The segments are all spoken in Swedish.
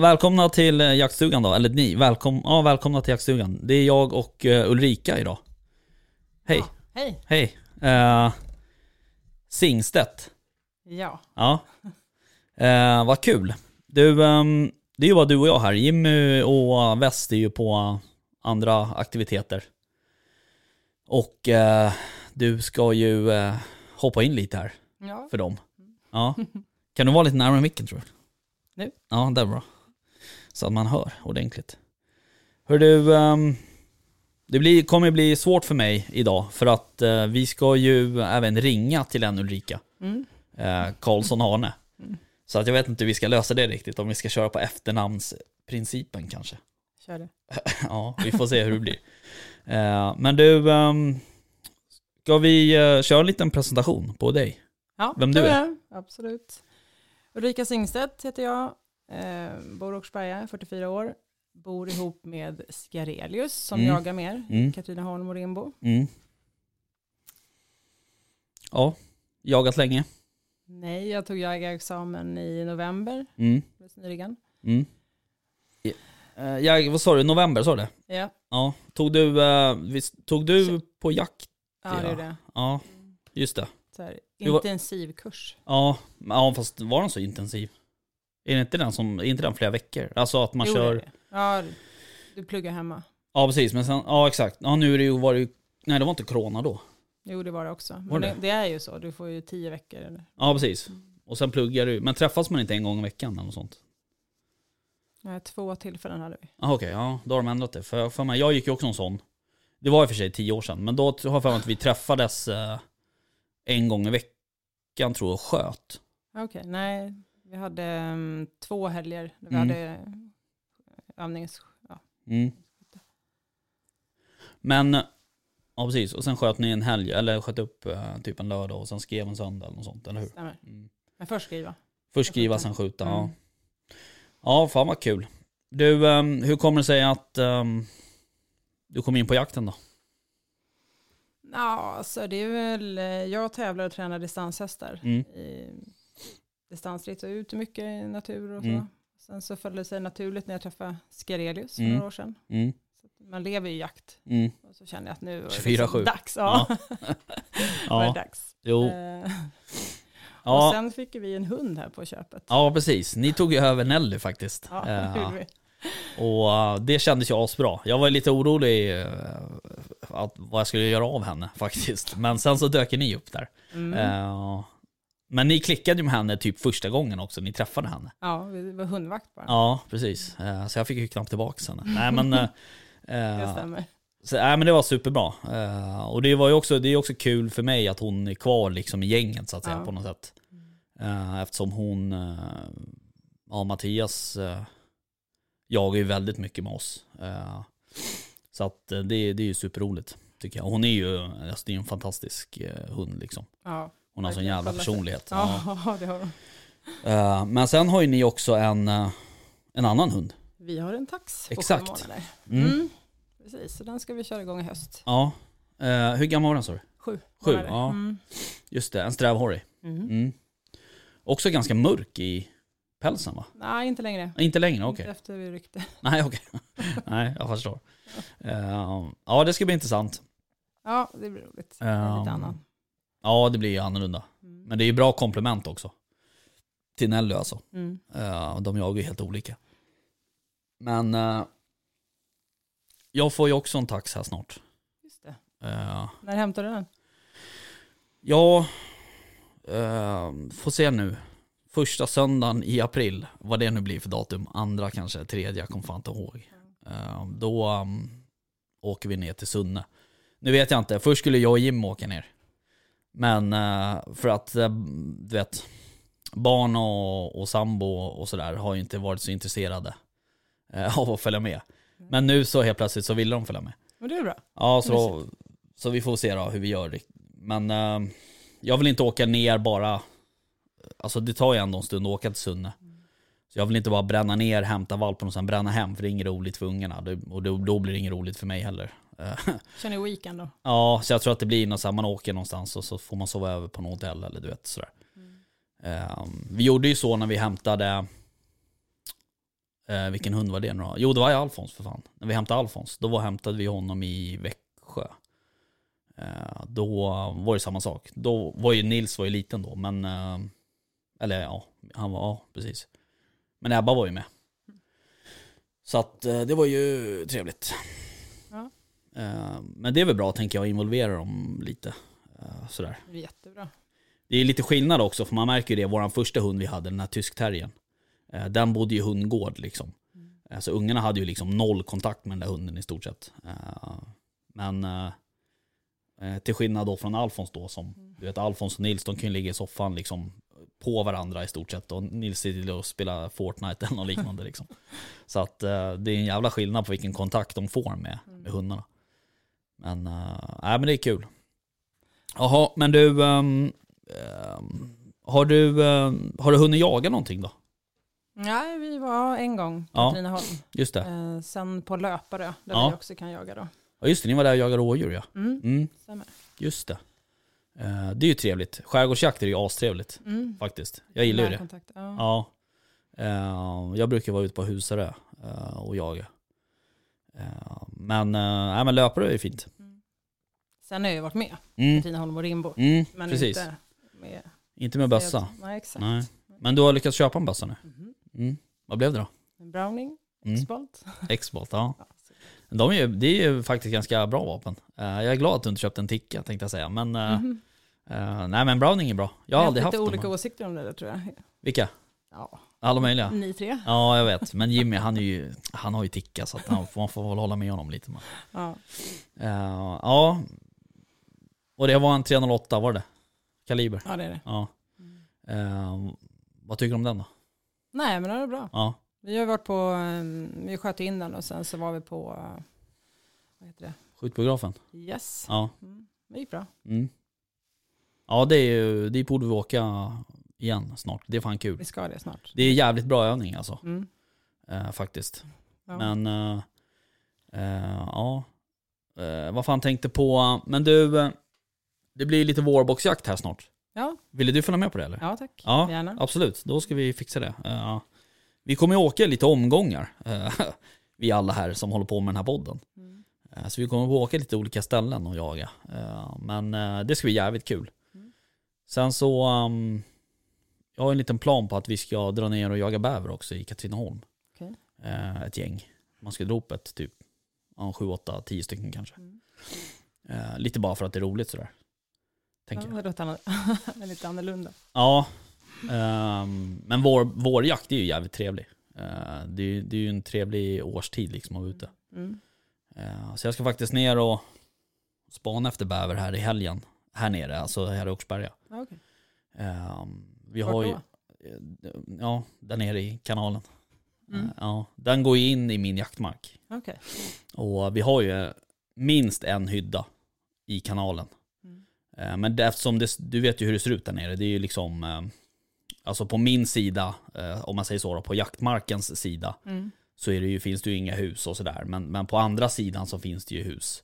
Välkomna till eh, jaktstugan då, eller ni, välkom, ja, välkomna till jaktstugan. Det är jag och eh, Ulrika idag. Hej, Hej. hej. Uh, Singstedt. Ja. Ja. Uh, vad kul. Du, ehm, det är ju bara du och jag här. Jimmy och West är ju på andra aktiviteter. Och eh, du ska ju eh, hoppa in lite här Ja. för dem. Ja. Kan du vara lite närmare micken tror du? Nu. Ja, det är bra. Så att man hör ordentligt. Hör du, ehm, det blir, kommer bli svårt för mig idag för att eh, vi ska ju även ringa till en Ulrika. Mm. Eh, Karlsson Arne. Så att jag vet inte hur vi ska lösa det riktigt, om vi ska köra på efternamnsprincipen kanske. Kör det. Ja, vi får se hur det blir. Eh, men du, ehm, ska vi köra en liten presentation på dig? Ja, Vem du är? göra. Absolut. Ulrika Singstedt heter jag. Eh, bor i Åkersberga, 44 år. Bor ihop med Scarelius som Mm. jagar mer. Mm. Katrineholm och Rimbo. Mm. Ja, jagat länge. Nej, jag tog jägarexamen i november. Mm. Nyligen. Mm. Eh, Jag, vad sa du, november sa du det? Ja, Ja. Tog du, eh, visst, tog du på jakt? ja det Ja. är det. Ja, just det. Så här, intensivkurs. Ja, men- ja, fast var den så intensiv? Är det inte den som, är inte den flera veckor? Alltså att man Jo, kör... det. Ja, du pluggar hemma. Ja precis, men sen, ja exakt. Ja nu är det ju, var det ju, nej det var inte corona då. Jo, det var det också. Var Men det? det, det är ju så. Du får ju tio veckor. Eller? Ja precis. Och sen pluggar du, men träffas man inte en gång i veckan eller något sånt? Nej, två tillfällen hade vi. Ja okej, ja då har de ändrat det. För, för mig, jag gick ju också en sån. Det var i och för sig tio år sedan, men då har jag för mig att vi träffades eh, en gång i veckan tror jag och sköt. Okej, nej. Vi hade mm, två helger där vi Mm. hade övnings... Ja. Mm. Men, ja precis, och sen sköt ni en helg, eller sköt upp eh, typ en lördag och sen skrev en söndag eller något sånt, eller hur? Stämmer. Mm. Men först skriva. Först skriva, sen skjuta. Mm. Ja. ja, fan vad kul. Du, ehm, hur kommer det sig att ehm, du kom in på jakten då? Ja, så det är väl... eh, Jag tävlar och tränar distanshästar. Mm. I distansritt och ute mycket i natur och så. Mm. Sen så föll det sig naturligt när jag träffade Scarelius för Mm. några år sedan. Mm. Man lever ju i jakt. Mm. Och så kände jag att nu var det 24/7. liksom dags. Ja, var det Ja, dags. jo. Eh, Och Ja, sen fick vi en hund här på köpet. ja, precis. Ni tog ju över Nelly faktiskt. Ja, Eh, det gjorde vi. och eh, det kändes ju asbra. Jag var lite orolig att, vad jag skulle göra av henne faktiskt. Men sen så dök ni upp där. Mm. Men ni klickade ju med henne typ första gången också, ni träffade henne. Ja, vi var hundvakt bara. Ja, precis. Eh, Så jag fick ju knappt tillbaka henne. Nej men, eh, Det eh, stämmer. så, nej, men det var superbra. Och det var ju också, det är också kul för mig att hon är kvar liksom i gänget så att säga Ja. på något sätt. Eftersom hon, ja Mattias jagar ju väldigt mycket med oss. Så att det, det är ju superroligt tycker jag. Hon är ju, alltså det är en fantastisk hund liksom. Ja, Hon har sån jävla personlighet. Ja. ja det har de. Eh, Men sen har ju ni också en, eh, en annan hund. Vi har en tax på Exakt. sju månader. Mm. Mm. Precis, så den ska vi köra igång i höst. Ja. Eh, hur gammal var den sa du? Sju. Sju, månader. ja. Mm. Just det, en strävhorrig. Mm. Mm. Också ganska mörk i pälsen va? Nej, inte längre. Inte längre, okej. Inte efter vi ryckte. Nej, okej. Nej, jag förstår. Eh, ja, det ska bli intressant. Ja, det blir roligt. Det lite annan. Ja, det blir ju annorlunda. Mm. Men det är ju bra komplement också. Till Nelly alltså. Mm. Eh, de jagar ju helt olika. Men eh, jag får ju också en tax här snart. Just det. Eh, När hämtar du den? Ja, får se nu. Första söndagen i april, vad det nu blir för datum, andra kanske, tredje, jag kommer fan inte ihåg. Då um, åker vi ner till Sunne. Nu vet jag inte, först skulle jag och Jim åka ner. Men eh, för att, eh, du vet, barn och, och sambo och sådär har ju inte varit så intresserade eh, av att följa med. Men nu så helt plötsligt så ville de följa med. Men det är bra. Ja, så, så vi får se då hur vi gör. Men jag vill inte åka ner bara, alltså det tar ju ändå en stund att åka till Sunne. Så jag vill inte bara bränna ner, hämta valpen och sen bränna hem, för det är inget roligt för ungarna. Och då blir det inget roligt för mig heller. Eh, Känner weekend då. ja, så jag tror att det blir något så här, man åker någonstans och så får man sova över på något hotell eller du vet sådär. Eh, vi gjorde ju så när vi hämtade, eh, vilken hund var det nu då? Jo det var ju Alfons för fan. När vi hämtade Alfons, då var, hämtade vi honom i Växjö. Eh, då var det samma sak. Då var ju Nils var ju liten då, men... Eh, eller ja, han var, ja precis. Men Ebba var ju med. Så att det var ju trevligt. Eh, men det är väl bra tänker jag, att involvera dem lite. Eh, sådär. Det är jättebra. Det är lite skillnad också, för man märker ju det. Vår första hund vi hade, den här tyskterriern. Eh, den bodde ju hundgård liksom. Eh, så ungarna hade ju liksom noll kontakt med den där hunden i stort sett. Men till skillnad då från Alfons då, som du vet Alfons och Nils, de kan ju ligga i soffan liksom på varandra i stort sett. Och Nils sitter och spelar Fortnite eller något liknande liksom. Så att det är en jävla skillnad på vilken kontakt de får med, med hundarna. Men, eh, nej men det är kul. Jaha, men du, ehm, ehm, har du, ehm, har du hunnit jaga någonting då? Nej, vi var en gång på Ja. Katrineholm. Just det. Eh, sen på Löparö, där Ja. vi också kan jaga då. Ja just det, ni var där och jagade rådjur ja. Mm, Mm, stämmer. just det. Eh, det är ju trevligt. Skärgårdsjakt är ju astrevligt Mm. faktiskt. Jag gillar ju det. Ja. Ja. Eh, jag brukar vara ute på Husarö eh, och jaga. Eh, men, nej, men löpare är ju fint. Sen har jag ju varit med, Mm. Katrineholm och Rimbo. Mm, Men precis. inte med... Inte med bössa. Nej, exakt. Nej. Men du har lyckats köpa en bössa nu? Mhm. Mm. Vad blev det då? En Browning, Mm. X-Bolt. X-Bolt, ja. Ja, De är ju, det är ju faktiskt ganska bra vapen. Eh, jag är glad att du inte köpte en Ticka tänkte jag säga. Men, Mhm. nej men Browning är bra. Jag har aldrig haft lite olika åsikter om det där tror jag. Vilka? Ja, Alla möjliga? ni tre. Ja, jag vet. Men Jimmy, han, är ju, han har ju Ticka så att han, man får väl hålla med honom lite. Men. Ja. Eh, ja. Och det var en 308, var det? Kaliber? ja, det är det. Ja. Eh, vad tycker du om den då? Nej, men det är bra. Ja. Vi har varit på, eh, vi sköt in den och sen så var vi på, eh, vad heter det? Skjutbiografen? Yes. Ja. Mm. Det gick bra. Mm. Ja, det är ju, det borde vi åka igen snart. Det är fan kul. Vi ska det snart. Det är jävligt bra övning alltså. Mm. Eh, faktiskt. Ja. Men, eh, eh, ja. Eh, vad fan tänkte på, men du, eh, det blir lite vårboxjakt här snart. ja. Ville du följa med på det eller? ja, tack. Ja, Gärna. absolut. Då ska vi fixa det. Eh, vi kommer ju åka lite omgångar, vi alla här som håller på med den här podden. Mm. Så vi kommer att åka lite olika ställen och jaga. Men det ska bli jävligt kul. Mm. Sen så, um, jag har en liten plan på att vi ska dra ner och jaga bäver också i Katrineholm. Okej. Eh, ett gäng. Man ska dra upp ett typ, ja, sju, åtta, tio stycken kanske. Mm. Eh, lite bara för att det är roligt sådär. Tänker Ja, det låter lite annorlunda. Ja, ehm, men vår, vårjakt är ju jävligt trevlig. Eh, det, är, det är ju en trevlig årstid liksom att vara ute. Mm. Eh, så jag ska faktiskt ner och spana efter bäver här i helgen. Här nere, alltså här i Oxberga. Okej. Vi Vart har ju, då? eh, ja, där nere i kanalen. Mm. Eh, ja, den går ju in i min jaktmark. Okej. Och vi har ju minst en hydda i kanalen. Mm. Eh, Men det, eftersom det, du vet ju hur det ser ut där nere. Det är ju liksom, alltså på min sida, om man säger så då, på jaktmarkens sida, Mm. så är det ju, finns det ju inga hus och sådär. Men, men på andra sidan så finns det ju hus.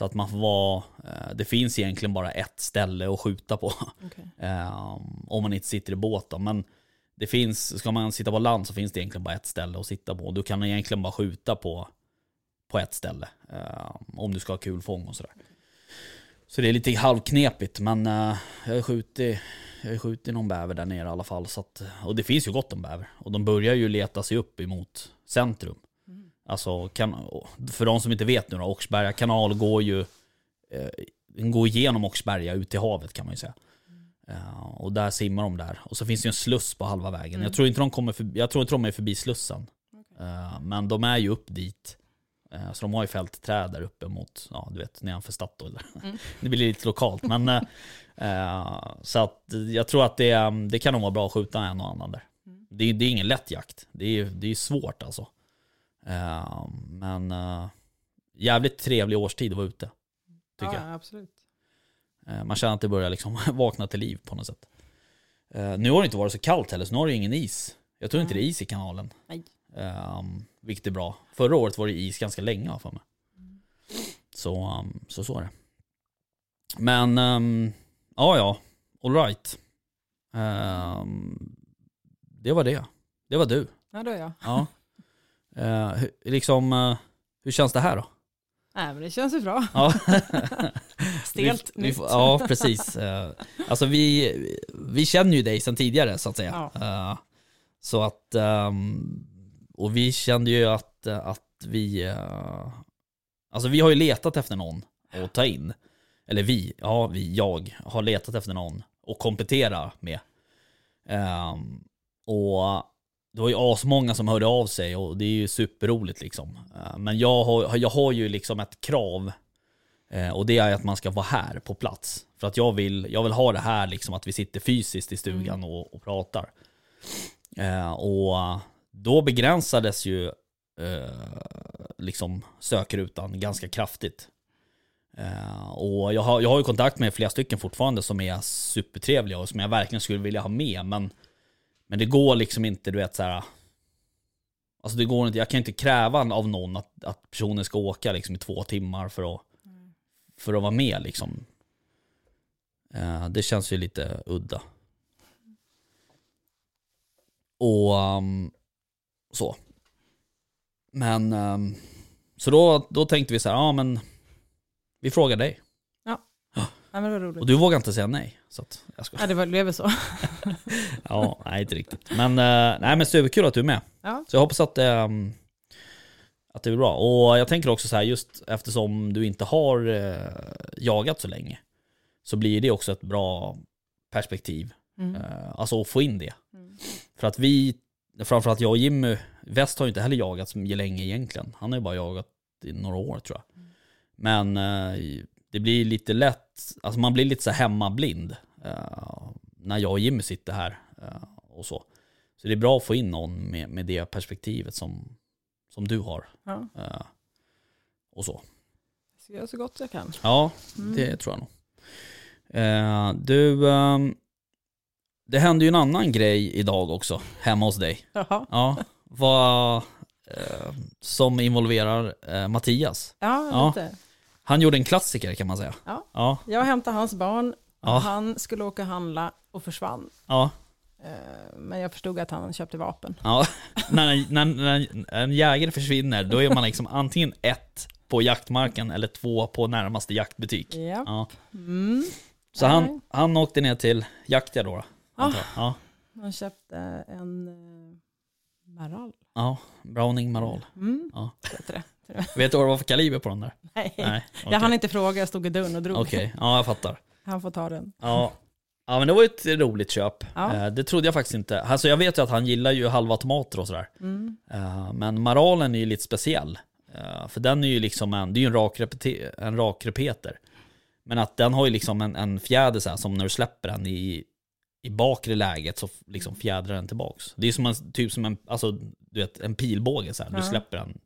Så att man får vara, eh, det finns egentligen bara ett ställe att skjuta på. Okej. Eh, om man inte sitter i båt då. Men det finns, ska man sitta på land så finns det egentligen bara ett ställe att sitta på. Du kan egentligen bara skjuta på, på ett ställe. eh, om du ska ha kul fång och sådär. Så det är lite halvknepigt men eh, jag har skjutit, jag har skjutit någon bäver där nere i alla fall. Så att, och det finns ju gott om bäver. Och de börjar ju leta sig upp emot centrum. Alltså, kan, för de som inte vet nu då, Oxberga kanal går ju eh, går igenom Oxberga ut i havet kan man ju säga. Eh, och där simmar de där. Och så finns det ju en sluss på halva vägen. Mm. Jag, tror inte de kommer förbi, jag tror inte de är förbi slussen. Okej. Eh, men de är ju upp dit. Eh, så de har ju fällt träd där uppe mot, ja du vet, nedanför Statoil. Mm. Det blir lite lokalt. Men, så att jag tror att det, det kan nog vara bra att skjuta en och annan där. Mm. Det, är- det är ingen lätt jakt. Det är, det är svårt alltså. Eh, men eh, jävligt trevlig årstid att vara ute. Tycker ja, jag. ja, absolut. Eh, Man känner att det börjar liksom vakna till liv på något sätt. Nu har det inte varit så kallt heller, så nu har det ingen is. Jag tror inte det är is i kanalen. Nej. Um, vilket är bra. Förra året var det is ganska länge för mig. Så, um, så så är det. Men, um, ja ja, alright. Ehm, det var det. Det var du. Ja, då är jag. Ja. Eh, hu- liksom, eh, hur känns det här då? Nej, men det känns ju bra. Ja. Stelt vi, vi, nytt. Ja, precis. Eh, Alltså vi, vi känner ju dig sedan tidigare så att säga. Eh, Så att, ehm, och vi kände ju att, att vi, eh, alltså vi har ju letat efter någon att ta in. Eller vi, ja vi, jag har letat efter någon att komplettera med. Ehm, Och det var ju asmånga som hörde av sig och det är ju superroligt liksom. Eh, Men jag har, jag har ju liksom ett krav Eh, och det är att man ska vara här på plats. För att jag vill, jag vill ha det här liksom att vi sitter fysiskt i stugan och, och pratar. Eh, och då begränsades ju liksom sökrutan ganska kraftigt. Och jag har, jag har ju kontakt med flera stycken fortfarande som är supertrevliga och som jag verkligen skulle vilja ha med. Men, men det går liksom inte, du vet så här. Alltså det går inte, jag kan inte kräva av någon att, att personen ska åka liksom i två timmar för att för att vara med liksom. Eh, det känns ju lite udda. Och um, så. Men, um, så då, då tänkte vi så här, ja men vi frågar dig. Ja, men det var roligt. Och du vågar inte säga nej. Så att, jag ska. Ja, det var- blev så. Ja, nej inte riktigt. Men, uh, nej men superkul att du är med. Ja. Så jag hoppas att, um, att det blir bra. Och jag tänker också så här, just eftersom du inte har eh, jagat så länge, så blir det också ett bra perspektiv. Mm. Eh, alltså att få in det. Mm. För att vi, framförallt jag och Jimmy, West har ju inte heller jagat så länge egentligen. Han har ju bara jagat i några år tror jag. Men eh, det blir lite lätt, alltså man blir lite så hemmablind eh, när jag och Jimmy sitter här eh, och så. Så det är bra att få in någon med, med det perspektivet som, som du har. Ja, eh, och så. jag ska göra så gott jag kan. Ja, Mm. det tror jag nog. Du, ehm, det hände ju en annan grej idag också, hemma hos dig. Jaha. Ja, vad, som involverar Mattias. Ja, Ja. Han gjorde en klassiker kan man säga. Ja. Ja, Jag hämtade hans barn. Ja. Han skulle åka och handla och försvann. ja, Eh, Men jag förstod att han köpte vapen. ja. när, när, när en jägare försvinner, då är man liksom antingen ett på jaktmarken eller två på närmaste jaktbutik. Ja. Ja. Mm. Så Nej. han, han åkte ner till Jaktia då? jag. Ja. Han köpte en eh, Maral. ja, Browning Maral. Mm. Ja. Vet du vad det var för kaliber på den där? Nej. Nej, okej. Jag hann inte fråga, jag stod i dörren och drog. Okej, ja jag fattar. Han får ta den. Ja. ja men det var ju ett roligt köp. Ja. Eh, Det trodde jag faktiskt inte. Alltså jag vet ju att han gillar ju halvautomater och sådär. Mm. Eh, Men Maralen är ju lite speciell. Eh, För den är ju liksom en, det är ju en rak, repete, en rak repeter. Men att den har ju liksom en, en fjäder så här, som när du släpper den i, i bakre läget så liksom fjädrar den tillbaks. Det är som en, typ som en, alltså, du vet, en pilbåge så här. Du släpper en,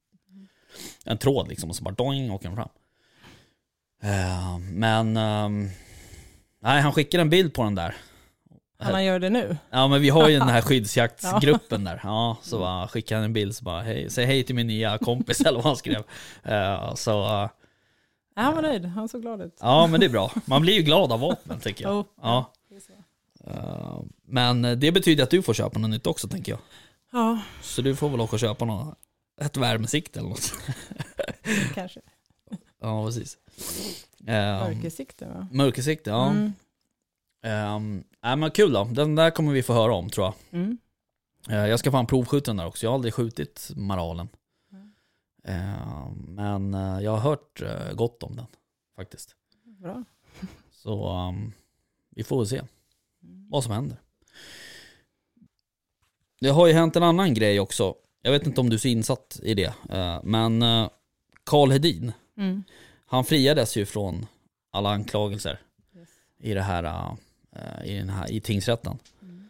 en tråd liksom och så bara doing åker den fram. Eh, Men, ehm, nej han skickade en bild på den där. Han han gör det nu. Ja men vi har ju den här skyddsjaktsgruppen där. Ja, så bara skickade han en bild så bara hej, säg hej till min nya kompis eller vad han skrev. Eh, så Ja, han var nöjd, han såg glad ut. ja men det är bra. Man blir ju glad av vapnen tänker jag. Oh, Ja. Eh, men det betyder att du får köpa något nytt också tänker jag. Ja, Så du får väl åka och köpa något, ett värmesikte eller något. kanske. Ja precis. Um, Mörkersikte va? Mörkersikte, ja. Mm. Um, nej men kul då, den där kommer vi få höra om tror jag. Mm. Eh, Jag ska fan provskjuta den där också, jag har aldrig skjutit maralen. Mm. Eh, Men eh, jag har hört eh, gott om den faktiskt. Bra. Så um, vi får väl se Mm. vad som händer. Det har ju hänt en annan grej också. Jag vet inte om du är så insatt i det. eh, Men eh, Karl Hedin, Mm. han friades ju från alla anklagelser Yes. i det här, eh, i, den här i tingsrätten. Mm.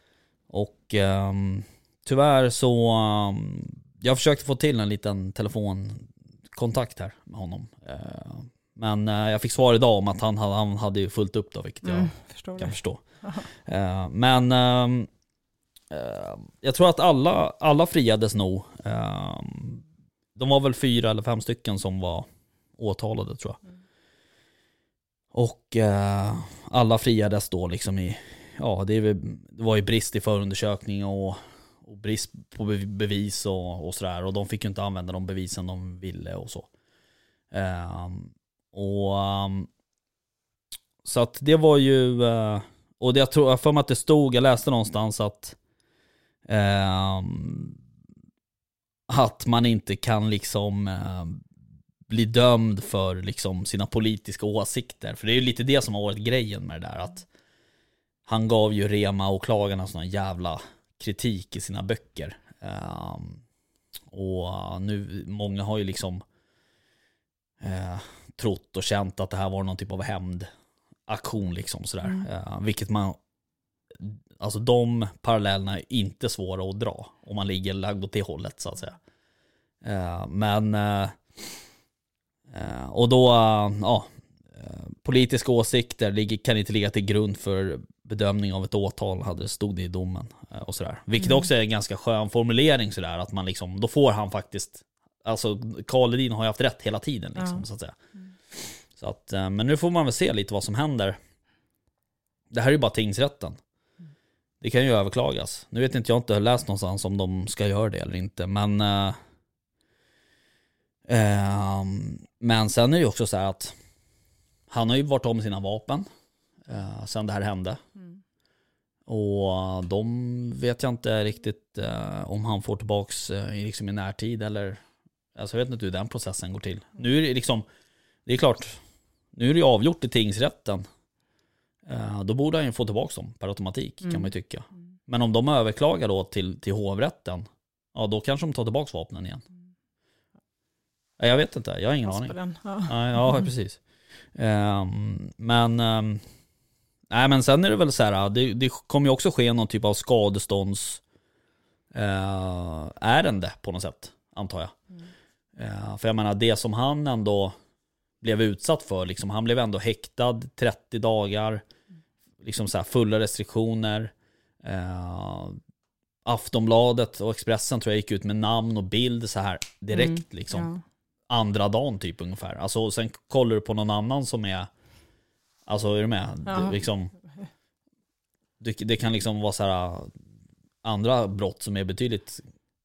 Och ehm, tyvärr så, ehm, jag försökte få till en liten telefonkontakt här med honom. Men jag fick svar idag om att han hade, han hade fullt upp då, vilket Mm. jag Förstår kan det. förstå. Men ehm, eh, jag tror att alla, alla friades nog. Ehm, de var väl fyra eller fem stycken som var åtalade tror jag. Mm. Och eh, alla friades då liksom i, ja, det, var ju brist i förundersökning och, och brist på bev- bevis och, och sådär. Och de fick ju inte använda de bevisen de ville och så. Ehm, och ehm, så att det var ju, eh, och det, jag tror, jag för mig att det stod, jag läste någonstans att ehm, att man inte kan liksom eh, bli dömd för liksom sina politiska åsikter. För det är ju lite det som har varit grejen med det där att han gav ju Rema-åklagarna sån här jävla kritik i sina böcker. Ehm, och nu, många har ju liksom eh, trott och känt att det här var någon typ av hämndaktion liksom sådär. Mm. Eh, vilket man, alltså de parallellerna är inte svåra att dra om man ligger lagd åt det hållet så att säga. Eh, men, eh, eh, och då, ja, politiska åsikter kan inte ligga till grund för bedömning av ett åtal, hade det stod det i domen. Och sådär. Vilket Mm. också är en ganska skön formulering sådär, att man liksom, då får han faktiskt, alltså Karl Ledin har ju haft rätt hela tiden liksom, Ja. så att säga. Mm. Så att, men nu får man väl se lite vad som händer. Det här är ju bara tingsrätten. Det kan ju överklagas. Nu vet inte, jag har inte läst någonstans om de ska göra det eller inte, men eh, ehm, Men sen är det ju också så här att Han har ju varit om sina vapen eh, Sen det här hände Mm. Och de vet jag inte riktigt eh, om han får tillbaks eh, i- liksom i närtid eller Alltså jag vet inte hur den processen går till. Nu är det liksom Det är klart Nu är det ju avgjort i tingsrätten eh, Då borde han ju få tillbaks dem per automatik kan Mm. man ju tycka Mm. Men om de överklagar då till, till hovrätten Ja då kanske de tar tillbaks vapnen igen Nej, Jag vet inte, jag har ingen Pass aning. Ja. Nej, ja, precis. Ehm, men, ehm, nej men sen är det väl så här, det, det kommer ju också ske någon typ av skadestånds eh, ärende på något sätt, antar jag. Mm. Eh, för jag menar, det som han ändå blev utsatt för, liksom, han blev ändå häktad 30 dagar, liksom så fulla restriktioner. Eh, Aftonbladet och Expressen tror jag gick ut med namn och bild så här direkt Mm, liksom Ja. andra dagen typ ungefär. Alltså och sen kollar du på någon annan som är, alltså är du med? Ja. Det, liksom, det, det kan liksom vara så här andra brott som är betydligt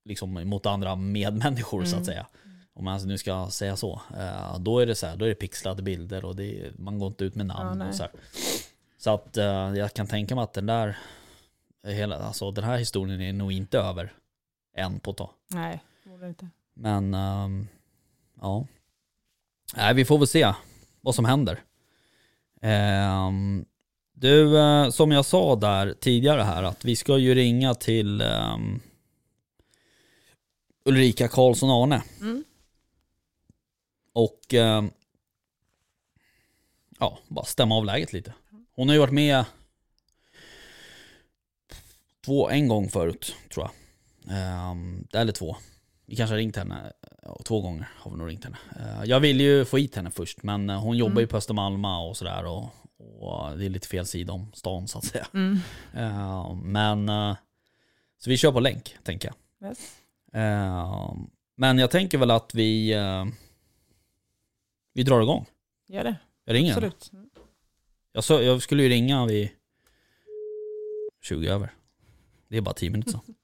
liksom mot andra medmänniskor så att Mm. säga. Om man nu ska säga så. Eh, då är det så här, då är det pixlade bilder och det man går inte ut med namn nej. och så här. Så att eh, jag kan tänka mig att den där, hela, alltså den här historien är nog inte över än på ett tag. Nej, borde inte. Men ehm, ja. Nej, vi får väl se vad som händer. Ehm, du, eh, som jag sa där tidigare här att vi ska ju ringa till ehm, Ulrika Karlsson Arne. Mm. Och ja, bara stämma av läget lite. Hon har ju varit med två, en gång förut tror jag. Ehm, eller två. Vi kanske har ringt henne ja, två gånger. Har vi nog ringt henne. Eh, jag ville ju få hit henne först men eh, hon jobbar Mm. ju på Östermalma och sådär och, och det är lite fel sida om stan så att säga. Mm. Eh, men eh, så vi kör på länk tänker jag. Yes. Eh, men jag tänker väl att vi vi drar igång. Gör det. Jag ringer henne. Absolut. Mm. Jag, så, jag skulle ju ringa vid 20 över. Det är bara 10 minuter sedan.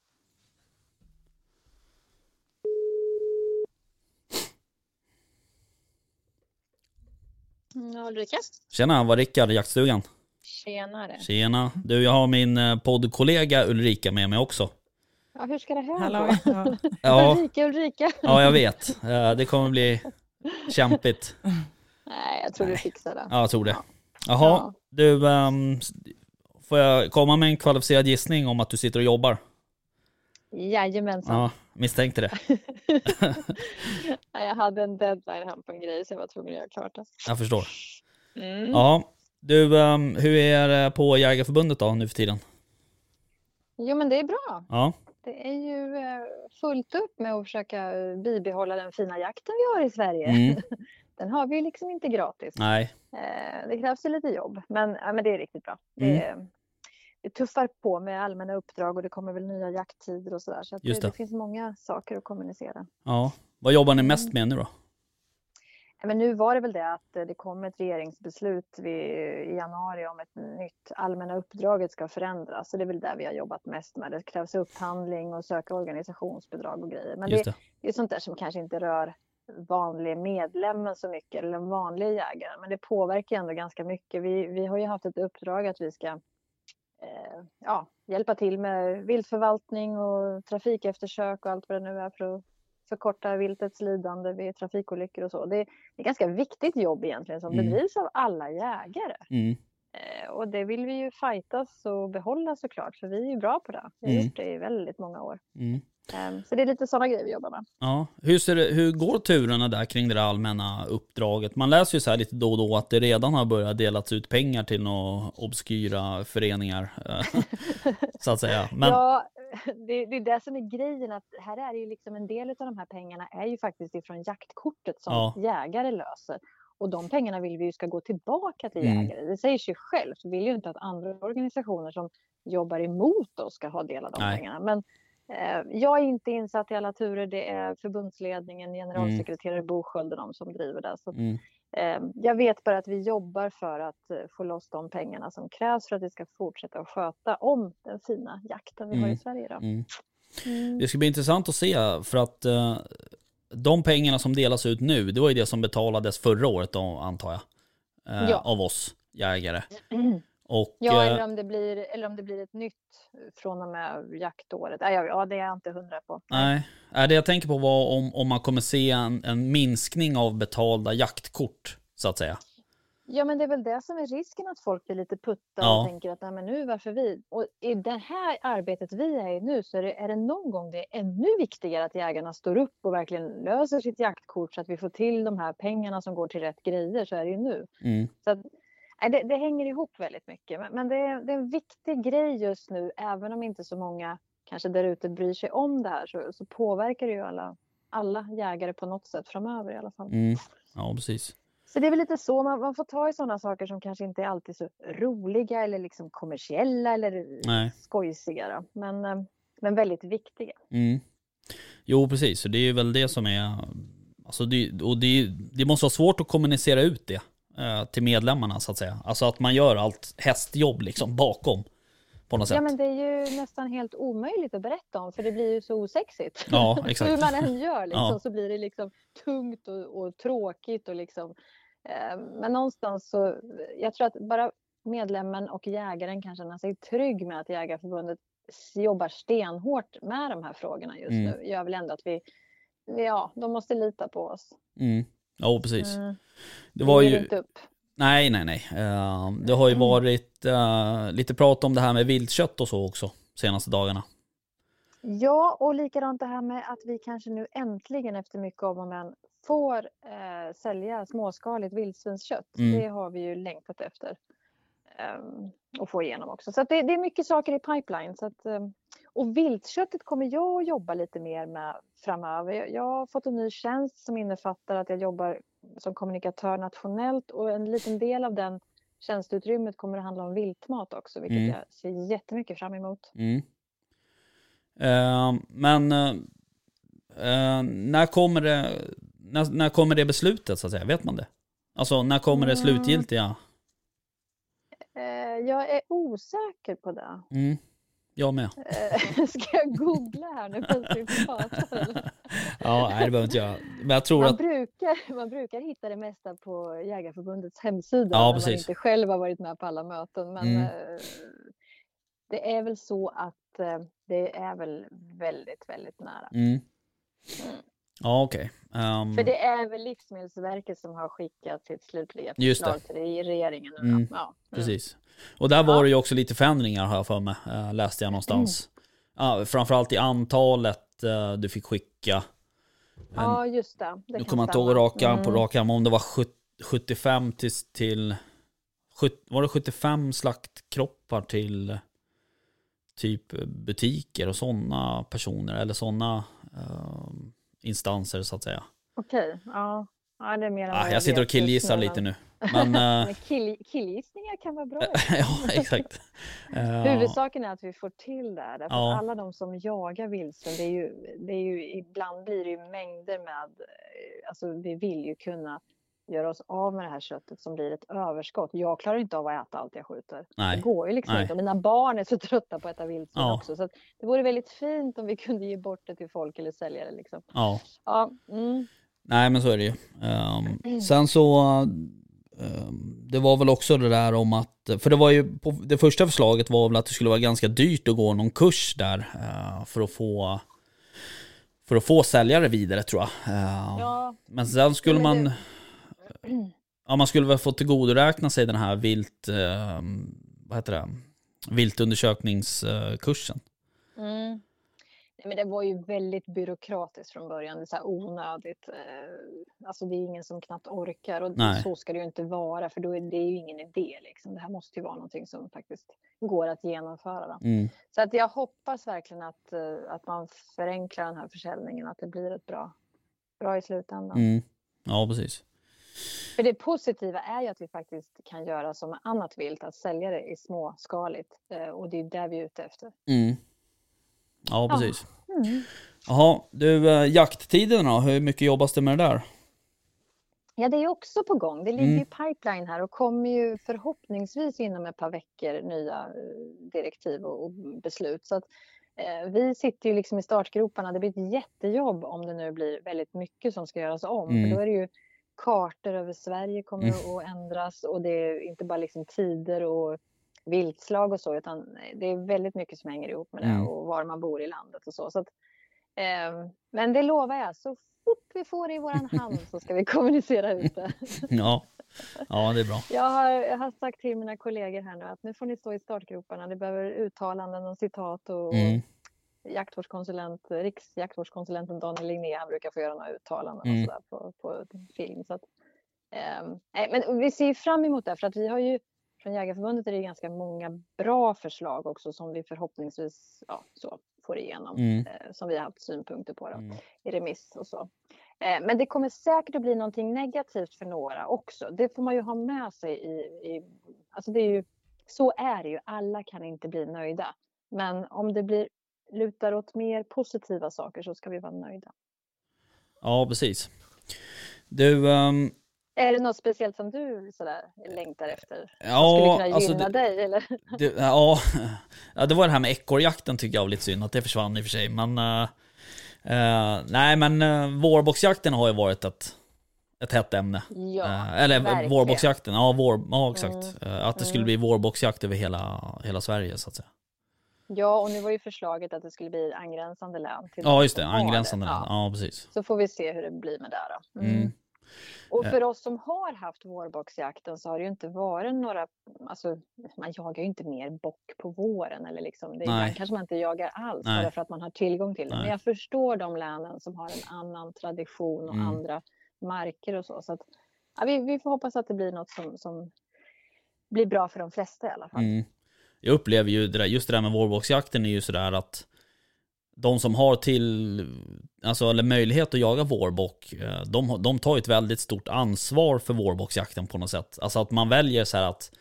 Mm, Ulrika? Tjena, var Rickard, jaktstugan. Tjenare. Tjena. Du, jag har min eh, poddkollega Ulrika med mig också. Ja, hur ska det här Hallå. gå? Ja. Ulrika, Ulrika. ja jag vet. Eh, Det kommer bli kämpigt. Nej, jag tror du Nej. fixar det. Ja, jag tror det. Ja. Jaha, du, ehm, får jag komma med en kvalificerad gissning om att du sitter och jobbar? Jajamensan. Ja, misstänkte det. Jag hade en deadline här på en grej så jag var tvungen att göra klart det. Jag förstår. Mm. Ja, du, ehm, hur är det på Jägarförbundet då nu för tiden? Jo, men det är bra. Ja, Det är ju eh, fullt upp med att försöka eh, bibehålla den fina jakten vi har i Sverige. Mm. Den har vi ju liksom inte gratis. nej, Eh, Det krävs ju lite jobb, men, ja, men det är riktigt bra. Mm. Det, det tuffar på med allmänna uppdrag och det kommer väl nya jakttider och sådär. Så det, Just det. det finns många saker att kommunicera. ja. Vad jobbar ni mest med nu då? Men nu var det väl det att det kom ett regeringsbeslut i januari om ett nytt allmänna uppdraget ska förändras. Så det är väl där vi har jobbat mest med. Det krävs upphandling och söka organisationsbidrag och grejer. Men det, det, är sånt där som kanske inte rör vanliga medlemmen så mycket eller den vanliga jägaren. Men det påverkar ändå ganska mycket. Vi, vi har ju haft ett uppdrag att vi ska eh, ja, hjälpa till med viltförvaltning och trafikeftersök och allt vad det nu är för att förkorta viltets lidande vid trafikolyckor och så. Det är, är ganska viktigt jobb egentligen som mm. bedrivs av alla jägare. Mm. Eh, och det vill vi ju fightas och behålla såklart, för vi är ju bra på det. Vi har mm. gjort det i väldigt många år. Mm. Eh, så det är lite sådana grejer vi jobbar med. Ja. Hur, ser det, hur går turerna där kring det allmänna uppdraget? Man läser ju så här lite då och då att det redan har börjat delas ut pengar till några obskyra föreningar. Eh, så att säga. Men... Ja, det, det, är det som är grejen, att här är ju liksom en del av de här pengarna är ju faktiskt ifrån jaktkortet som ja. jägare löser. Och de pengarna vill vi ju ska gå tillbaka till mm. jägare. Det säger sig självt. Vi vill ju inte att andra organisationer som jobbar emot oss ska ha del av de Nej. pengarna. Men eh, jag är inte insatt i alla turer. Det är förbundsledningen, generalsekreterare mm. Bo Sköld de som driver det. Så, mm. eh, jag vet bara att vi jobbar för att eh, få loss de pengarna som krävs för att vi ska fortsätta att sköta om den fina jakten vi har i mm. Sverige idag. Mm. Mm. Det ska bli intressant att se för att uh, de pengarna som delas ut nu, det var ju det som betalades förra året då, antar jag. Eh, ja. Av oss jägare. Och, ja, eller om, det blir, eller om det blir ett nytt från och med jaktåret. Ja, ja det är jag inte hundra på. Nej, det jag tänker på var om, om man kommer se en, en minskning av betalda jaktkort, så att säga. Ja, men det är väl det som är risken att folk blir lite putta ja. och tänker att Nej, men nu varför vi? Och i det här arbetet vi är i nu så är det, är det någon gång det är ännu viktigare att jägarna står upp och verkligen löser sitt jaktkort så att vi får till de här pengarna som går till rätt grejer så är det ju nu. Mm. Så att, det, det, hänger ihop väldigt mycket, men, men det, är, det, är, en viktig grej just nu, även om inte så många kanske där ute bryr sig om det här så, så påverkar det ju alla, alla jägare på något sätt framöver i alla fall. Mm. Ja, precis. Så det är väl lite så man, man får ta i sådana saker som kanske inte är alltid så roliga eller liksom kommersiella eller Nej. skojsiga. Men, eh, men väldigt viktiga. Mm. Jo, precis. Så det är väl det som är... Alltså det, och det, det måste vara svårt att kommunicera ut det eh, till medlemmarna så att säga. Alltså att man gör allt hästjobb liksom bakom på något sätt. Ja men det är ju nästan helt omöjligt att berätta om för det blir ju så osexigt. Ja exakt. Hur man än gör liksom, ja. så blir det liksom tungt och, och tråkigt och liksom men någonstans så, jag tror att bara medlemmen och jägaren kan känna sig trygg med att Jägarförbundet jobbar stenhårt med de här frågorna just mm. nu gör väl ändå att vi, ja, de måste lita på oss. Mm. Ja, precis. Mm. Det var ju... Inte upp. Nej, nej, nej. Uh, det har ju mm. varit uh, lite prat om det här med viltkött och så också senaste dagarna. Ja, och likadant det här med att vi kanske nu äntligen efter mycket om och men får eh, sälja småskaligt vildsvinskött. Mm. Det har vi ju längtat efter. Um, och få igenom också. Så det, det, är mycket saker i pipeline. Så att, um, och viltköttet kommer jag att jobba lite mer med framöver. Jag, jag har fått en ny tjänst som innefattar att jag jobbar som kommunikatör nationellt och en liten del av den tjänsteutrymmet kommer att handla om viltmat också, vilket mm. jag ser jättemycket fram emot. Mm. Uh, men uh, när kommer det när, när kommer det beslutet så att säga? Vet man det? Alltså när kommer det mm. slutgiltiga? Eh, jag är osäker på det. Mm. Jag med. Eh, ska jag googla här nu medan vi pratar? ja, nej det behöver inte jag. Men jag tror man, att... brukar, man brukar hitta det mesta på Jägarförbundets hemsida ja, när man inte själv har varit med på alla möten. Men mm. Eh, det är väl så att det är väl väldigt, väldigt nära. Mm. Mm. Ja, okej. Okay. Um... För det är väl Livsmedelsverket som har skickat sitt slutliga förslag till regeringen. Mm. Ja. Mm. Precis. Och där var ja. det ju också lite förändringar har jag för mig, uh, läste jag någonstans. Mm. Ja, framförallt i antalet uh, du fick skicka. Ja, just det. det nu kommer jag inte ihåg raka, mm. på raka om det var 75 till, till var det 75 slaktkroppar till typ butiker och sådana personer eller sådana uh, instanser så att säga. Okej, ja. ja. det är mer ah, jag sitter och killgissar lite nu. Men, uh... kill, killgissningar kan vara bra. ja, exakt. Uh... Huvudsaken är att vi får till det. Därför ja. alla de som jagar vildsvin, det är ju, det är ju, ibland blir det ju mängder med, eh, alltså vi vill ju kunna göra oss av med det här köttet som blir ett överskott. Jag klarar inte av att äta allt jag skjuter. Nej. Det går ju liksom Nej. inte. Och mina barn är så trötta på att äta vildsvin Ja. också. Så det vore väldigt fint om vi kunde ge bort det till folk eller sälja det. Liksom. Ja. Ja, mm. Nej men så är det ju. Ehm, sen så, ehm, det var väl också det där om att, för det var ju, på, det första förslaget var väl att det skulle vara ganska dyrt att gå någon kurs där eh, för att få för att få säljare vidare tror jag. Ehm, ja, Men sen skulle men man, ja man skulle väl få tillgodoräkna sig den här vilt, ehm, vad heter det, viltundersökningskursen. Mm. Nej, men det var ju väldigt byråkratiskt från början. Det är så här onödigt. eh, Alltså det är ingen som knappt orkar och Nej. så ska det ju inte vara för då är det ju ingen idé. Liksom. Det här måste ju vara någonting som faktiskt går att genomföra. Mm. Så att jag hoppas verkligen att, eh, att man förenklar den här försäljningen, att det blir ett bra, bra i slutändan. Mm. Ja precis. För det positiva är ju att vi faktiskt kan göra som annat vilt, att sälja det i småskaligt. Eh, Och det är det vi är ute efter. Mm. Ja precis. Mm. Jaha, du eh, jakttiderna då? Hur mycket jobbas det med det där? Ja, det är också på gång. Det ligger Mm. i pipeline här och kommer ju förhoppningsvis inom ett par veckor nya eh, direktiv och och beslut. Så att, eh, vi sitter ju liksom i startgroparna. Det blir ett jättejobb om det nu blir väldigt mycket som ska göras om. Mm. För då är det ju kartor över Sverige kommer Mm. att ändras och det är inte bara liksom tider och viltslag och så utan det är väldigt mycket som hänger ihop med det Mm. och var man bor i landet och så. så att, eh, men det lovar jag, så fort vi får det i våran hand så ska vi kommunicera ut det. Ja, ja det är bra. Jag har, jag har sagt till mina kollegor här nu att nu får ni stå i startgroparna. Det behöver uttalanden och citat och Mm. Jaktvårdskonsulent, riksjaktvårdskonsulenten Daniel Ligné, han brukar få göra några uttalanden Mm. och sådär på, på film. Så att, nej, men vi ser fram emot det för att vi har ju från Jägarförbundet är det ganska många bra förslag också som vi förhoppningsvis ja, så, får igenom Mm. eh, som vi har haft synpunkter på då, Mm. i remiss och så. Eh, men det kommer säkert att bli någonting negativt för några också. Det får man ju ha med sig i, i alltså det är ju, så är det ju, alla kan inte bli nöjda. Men om det blir, lutar åt mer positiva saker så ska vi vara nöjda. Ja, precis. Du, ehm, Är det något speciellt som du sådär längtar efter? Skulle ja, kunna alltså gynna det, dig eller? det, ja, ja, det var det här med ekorrjakten tycker jag var lite synd att det försvann i och för sig. Men, eh, eh, nej men uh, vårboxjakten har ju varit ett, ett hett ämne. Ja, Eh, eller verkligen. vårboxjakten, ja, vår, ja exakt. Mm. Att det skulle Mm. bli vårboxjakt över hela, hela Sverige så att säga. Ja, och nu var ju förslaget att det skulle bli angränsande län. Till Ja just det, angränsande. Ja. Ja. precis. Så får vi se hur det blir med det. Mm. Mm. Och Eh. för oss som har haft vårboxjakten så har det ju inte varit några, alltså man jagar ju inte mer bock på våren eller liksom, det ibland kanske man inte jagar alls Nej. bara för att man har tillgång till det. Nej. Men jag förstår de länen som har en annan tradition och Mm. andra marker och så. så att, ja, vi, vi får hoppas att det blir något som, som blir bra för de flesta i alla fall. Mm. Jag upplever ju det där, just det där med vårboxjakten är ju sådär att de som har till, alltså eller möjlighet att jaga vårbock, eh, de, de tar ju ett väldigt stort ansvar för vårboxjakten på något sätt. Alltså att man väljer så här att,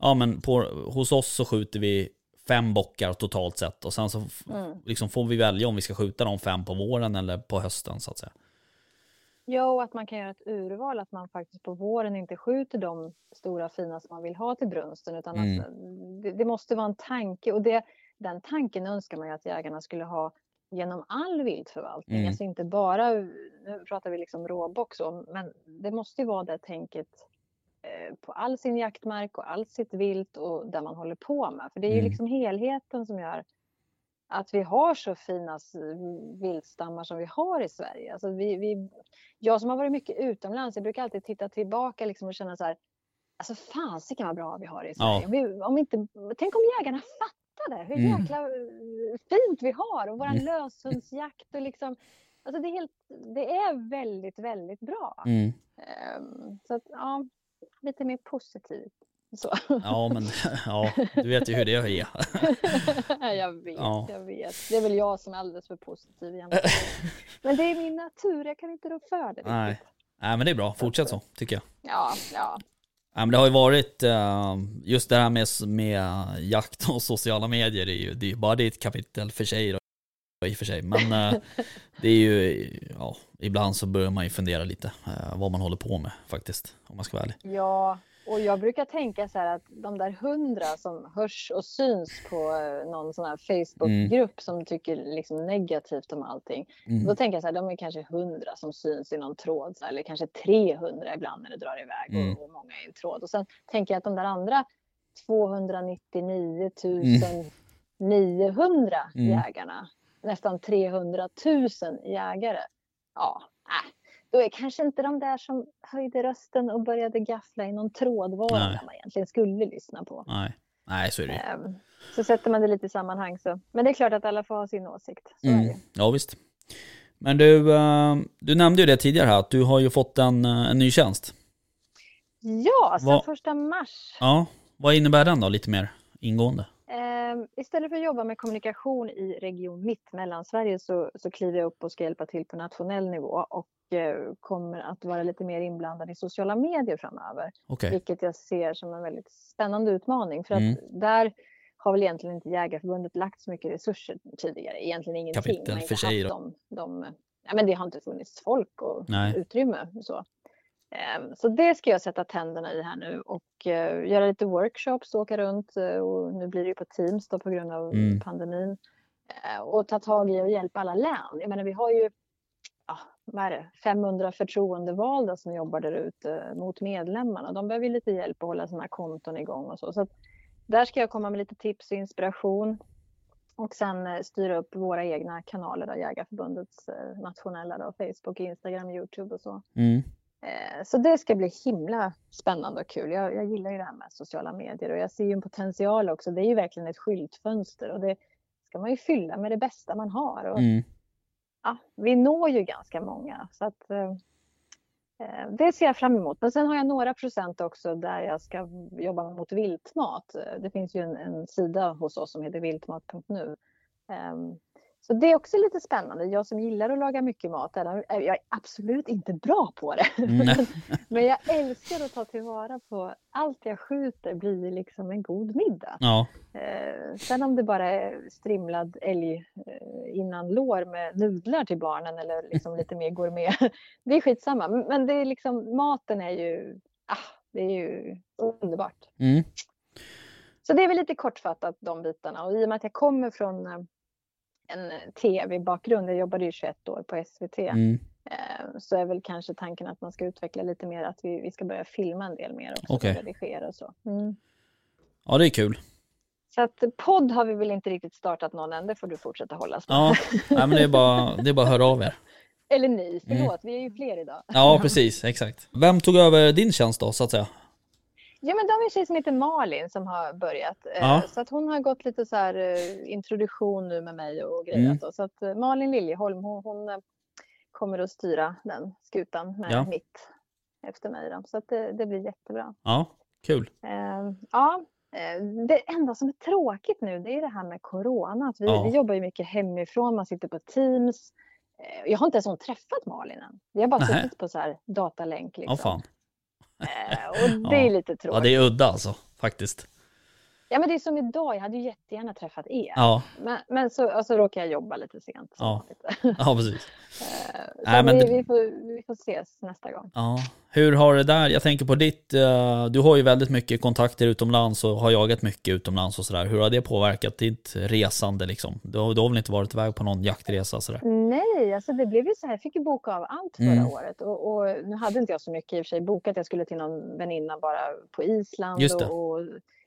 ja men på, hos oss så skjuter vi fem bockar totalt sett och sen så Mm. liksom får vi välja om vi ska skjuta de fem på våren eller på hösten så att säga. Ja, och att man kan göra ett urval, att man faktiskt på våren inte skjuter de stora fina som man vill ha till brunsten, utan Mm. att det, det måste vara en tanke. Och det, den tanken önskar man ju att jägarna skulle ha genom all viltförvaltning. Mm. Alltså inte bara, nu pratar vi liksom råbock så, men det måste ju vara det tänket eh, på all sin jaktmark och allt sitt vilt och där man håller på med. För det är ju Mm. liksom helheten som gör att vi har så fina s- viltstammar som vi har i Sverige. Alltså vi, vi, jag som har varit mycket utomlands, jag brukar alltid titta tillbaka liksom och känna så här, alltså fasiken vad bra vi har i Sverige. Ja. Om vi, om inte, tänk om jägarna fattade hur Mm. jäkla eh, fint vi har och våran Mm. löshundsjakt och liksom, alltså det är, helt, det är väldigt, väldigt bra. Mm. Ehm, så att ja, lite mer positivt. Så. Ja men, ja, du vet ju hur det är. jag vet, Ja. jag vet. Det är väl jag som är alldeles för positiv egentligen. Men det är min natur, jag kan inte rå för det. riktigt. Nej. Nej men det är bra, fortsätt så tycker jag. Ja, ja. Ja, men det har ju varit, eh, just det här med, med jakt och sociala medier, är ju, det är ju bara det ett kapitel för sig. Då. i och för sig. Men eh, det är ju, ja, ibland så börjar man ju fundera lite eh, vad man håller på med faktiskt, om man ska vara ärlig. Ja, och jag brukar tänka så här att de där hundra som hörs och syns på eh, någon sån här Facebookgrupp som tycker liksom negativt om allting. Mm. Då tänker jag så här, de är kanske hundra som syns i någon tråd, här, eller kanske 300 ibland när det drar iväg Mm. och, och många i en tråd. Och sen tänker jag att de där andra 299 900 Mm. jägarna, nästan 300 000 jägare, ja, äh, då är kanske inte de där som höjde rösten och började gaffla i någon trådvara Nej. man egentligen skulle lyssna på. Nej. Nej, så är det. Ehm, Så sätter man det lite i sammanhang så. Men det är klart att alla får ha sin åsikt. Så. Mm. Ja, visst. Men du, eh, du nämnde ju det tidigare här, att du har ju fått en, eh, en ny tjänst. Ja, sen Vad- första mars. Ja, vad innebär den då, lite mer ingående? Ehm, istället för att jobba med kommunikation i Region Mitt, Mellansverige, så, så kliver jag upp och ska hjälpa till på nationell nivå och eh, kommer att vara lite mer inblandad i sociala medier framöver. Okej. Vilket jag ser som en väldigt spännande utmaning. För att Mm. där har väl egentligen inte Jägarförbundet lagt så mycket resurser tidigare. Egentligen ingenting. Kapitel för sig de, de, ja, men det har inte funnits folk och Nej. utrymme. Så. Ehm, Så det ska jag sätta tänderna i här nu och eh, göra lite workshops, åka runt eh, och nu blir det ju på Teams då på grund av Mm. pandemin. Eh, Och ta tag i och hjälpa alla län. Jag menar vi har ju ja, vad är det, 500 förtroendevalda som jobbar där ute mot medlemmarna. De behöver lite hjälp att hålla sina konton igång och så. så där ska jag komma med lite tips och inspiration. Och sen styra upp våra egna kanaler, då, Jägarförbundets nationella, då, Facebook, Instagram, Youtube och så. Mm. Eh, Så det ska bli himla spännande och kul. Jag, jag gillar ju det här med sociala medier och jag ser ju en potential också. Det är ju verkligen ett skyltfönster och det ska man ju fylla med det bästa man har. Och, Mm. ja, vi når ju ganska många så att eh, eh, det ser jag fram emot. Men sen har jag några procent också där jag ska jobba mot viltmat. Eh, Det finns ju en, en sida hos oss som heter viltmat.nu. Ehm, så det är också lite spännande. Jag som gillar att laga mycket mat, jag är absolut inte bra på det. Men, men jag älskar att ta tillvara på allt jag skjuter blir liksom en god middag. Ja, Eh, sen om det bara är strimlad älg eh, innan lår med nudlar till barnen eller liksom lite mer gourmet. Det är skitsamma. Men- Men det är liksom, maten är ju, ah, det är ju underbart. mm. Så det är väl lite kortfattat de bitarna. Och i och med att jag kommer från eh, en tv-bakgrund, jag jobbade ju 21 år på SVT, Mm. eh, så är väl kanske tanken att man ska utveckla lite mer, att vi, vi ska börja filma en del mer också, Okej. och redigera och så. Mm. ja det är kul. Så att podd har vi väl inte riktigt startat någon än, det får du fortsätta hållas med. Ja, Nej, men det är, bara, det är bara att höra av er. Eller ni, förlåt, Mm. vi är ju fler idag. Ja, precis, exakt. Vem tog över din tjänst då, så att säga? Ja men de är en tjej som heter Malin som har börjat. Eh, Ja. Så att hon har gått lite så här eh, introduktion nu med mig och grejer. Mm. Så, att eh, Malin Liljeholm hon, hon kommer att styra den skutan med Ja. mitt efter mig. Då. Så att det, det blir jättebra. Ja, kul. Eh, ja, det enda som är tråkigt nu det är det här med corona. Att vi, Ja. vi jobbar ju mycket hemifrån, man sitter på Teams. Jag har inte ens träffat Malin än. Vi har bara Nähä. suttit på så här datalänk. Liksom. Ja, och det är Ja. lite tråkigt. Ja, det är udda alltså, faktiskt. Ja men det är som idag, jag hade ju jättegärna träffat er. Ja, Men, men så alltså, råkar jag jobba lite sent. Ja. ja precis. Eh, så Nej, men vi, det- vi, får, vi får ses nästa gång. Ja. Hur har det där, jag tänker på ditt, eh, du har ju väldigt mycket kontakter utomlands och har jagat mycket utomlands och sådär. Hur har det påverkat ditt resande liksom? Du har, du har väl inte varit iväg på någon jaktresa sådär? Nej, alltså det blev ju så här, jag fick ju boka av allt förra Mm. året. Och, och nu hade inte jag så mycket i och för sig bokat. Jag skulle till någon väninna bara på Island Just det. och, och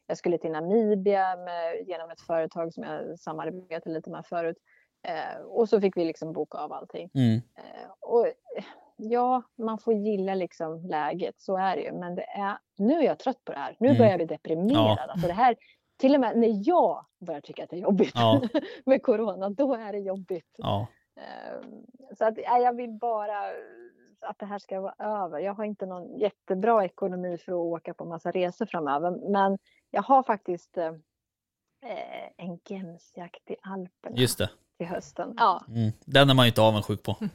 jag skulle till Namibia med, genom ett företag som jag samarbetade lite med förut. Eh, och så fick vi liksom boka av allting. Mm. Eh, och eh, ja, man får gilla liksom läget, så är det ju. Men det är, nu är jag trött på det här. Nu Mm. börjar jag bli deprimerad. Alltså det här, till och med när jag börjar tycka att det är jobbigt Ja. med corona, då är det jobbigt. Ja, Eh, Så att, ja, jag vill bara att det här ska vara över. Jag har inte någon jättebra ekonomi för att åka på massa resor framöver. Men jag har faktiskt eh, eh, en gemsjakt i Alperna just det. till hösten. Ja. Mm. Den är man ju inte avundsjuk på.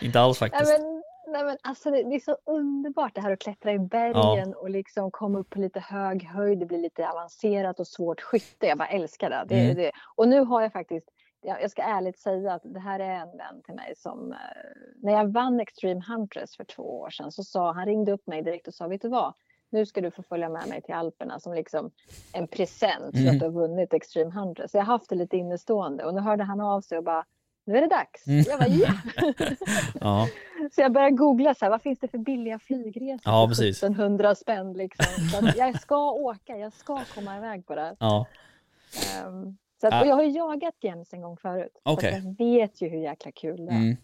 inte alls Nej, faktiskt. men, nej, men alltså det, det är så underbart det här att klättra i bergen och liksom komma upp på lite hög höjd. Det blir lite avancerat och svårt skytte. Jag bara älskar det. det, Mm. det. Och nu har jag faktiskt, jag, jag ska ärligt säga att det här är en vän till mig som eh, när jag vann Extreme Huntress för två år sedan så sa han ringde upp mig direkt och sa vet du vad nu ska du få följa med mig till Alperna som liksom en present för Mm. att du har vunnit Extreme Huntress. Så jag har haft det lite innestående och nu hörde han av sig och bara nu är det dags. Mm. Jag bara ja. Ja, Så jag började googla så här, vad finns det för billiga flygresor Ja, precis. 1700 spänn liksom. Så jag ska åka, jag ska komma iväg på det ja, Ehm, så att, och jag har ju jagat gems en gång förut. Så att Okej. Jag vet ju hur jäkla kul det är. mm.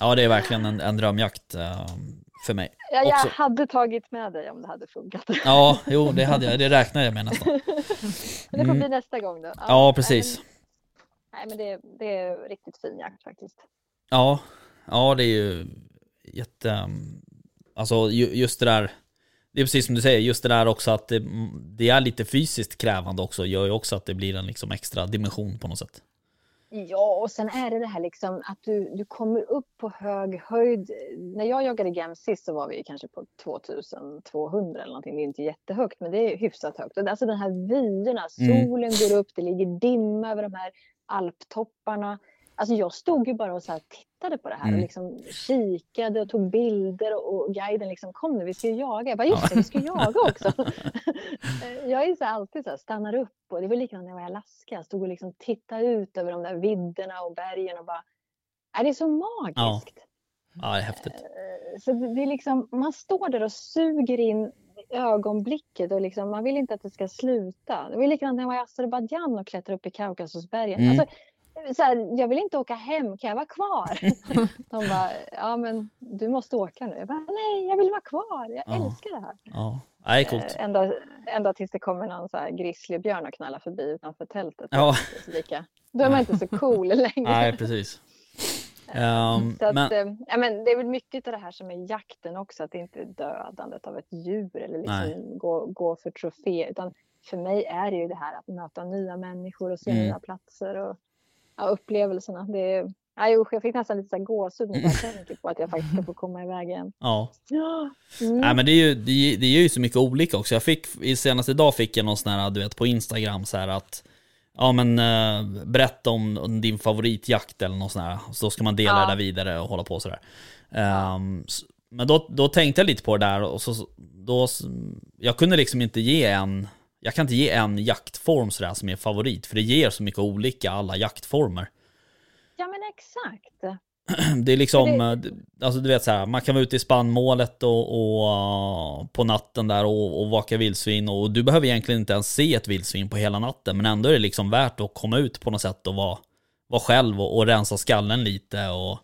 Ja det är verkligen en, en drömjakt eh, för mig. Ja, jag Också. hade tagit med dig om det hade funkat. Ja, jo det hade jag, det räknar jag med nästan. Men det får Mm. bli nästa gång då. Ja, precis. Nej, men, det, det är riktigt fin jakt faktiskt. Ja, ja det är ju jätte... um, Alltså ju- just det där, det är precis som du säger, just det där också att det, det är lite fysiskt krävande också, gör ju också att det blir en liksom extra dimension på något sätt. Ja, och sen är det det här liksom att du, du kommer upp på hög höjd. När jag jagade gem sist så var vi kanske på 2200 eller någonting. Det är inte jättehögt, men det är hyfsat högt. Och Alltså den här vyerna, Mm. solen går upp, det ligger dimma över de här alptopparna. Alltså jag stod ju bara och så tittade på det här Mm. och liksom kikade och tog bilder och, och guiden liksom kom nu, vi ska ju jaga. Jag bara just Ja. det, vi ska jaga också. jag är så alltid så här, stannar upp och det var likadant när jag var i Alaska. Jag stod och liksom tittade ut över de där vidderna och bergen och bara, är det är så magiskt. Ja, det är häftigt. Eh, Så det är liksom, man står där och suger in ögonblicket och liksom, man vill inte att det ska sluta. Det var likadant när jag var i Azerbajdzjan och klättrade upp i Kaukasusbergen. Mm. Alltså, så här, jag vill inte åka hem, kan jag vara kvar? De bara, ja men du måste åka nu. Jag bara, nej jag vill vara kvar, jag Ja. älskar det här. Ja, är coolt. Eh, Ända, ända tills det kommer någon så här grizzlybjörn och knallar förbi utanför tältet. Ja. Då är man inte så cool längre. Nej, precis. Ehm, Så att, men, eh, ja, men det är väl mycket av det här som är jakten också, att det inte är dödandet av ett djur eller Nej. liksom gå, gå för trofé. Utan för mig är det ju det här att möta nya människor och se Mm. nya platser och ja, upplevelserna. Det är, ja, usch, jag fick nästan lite så gåshud när jag tänker på att jag faktiskt ska få komma iväg igen. ja. Mm. Nej men det är ju, det det är ju så mycket olika också. Jag fick, i senaste idag fick jag någon sån här, du vet på Instagram så här att Ja men eh, berätta om, din favoritjakt eller något sånt här. Så ska man dela Ja. det där vidare och hålla på sådär. S- men då, då tänkte jag lite på det där och så, då, jag kunde liksom inte ge en, jag kan inte ge en jaktform sådär som är favorit. För det ger så mycket olika alla jaktformer. ja men exakt. Det är liksom, För eh, alltså du vet så här, man kan vara ute i spannmålet och, och uh, på natten där och, och vaka vildsvin och du behöver egentligen inte ens se ett vildsvin på hela natten men ändå är det liksom värt att komma ut på något sätt och vara, vara själv och, och rensa skallen lite och,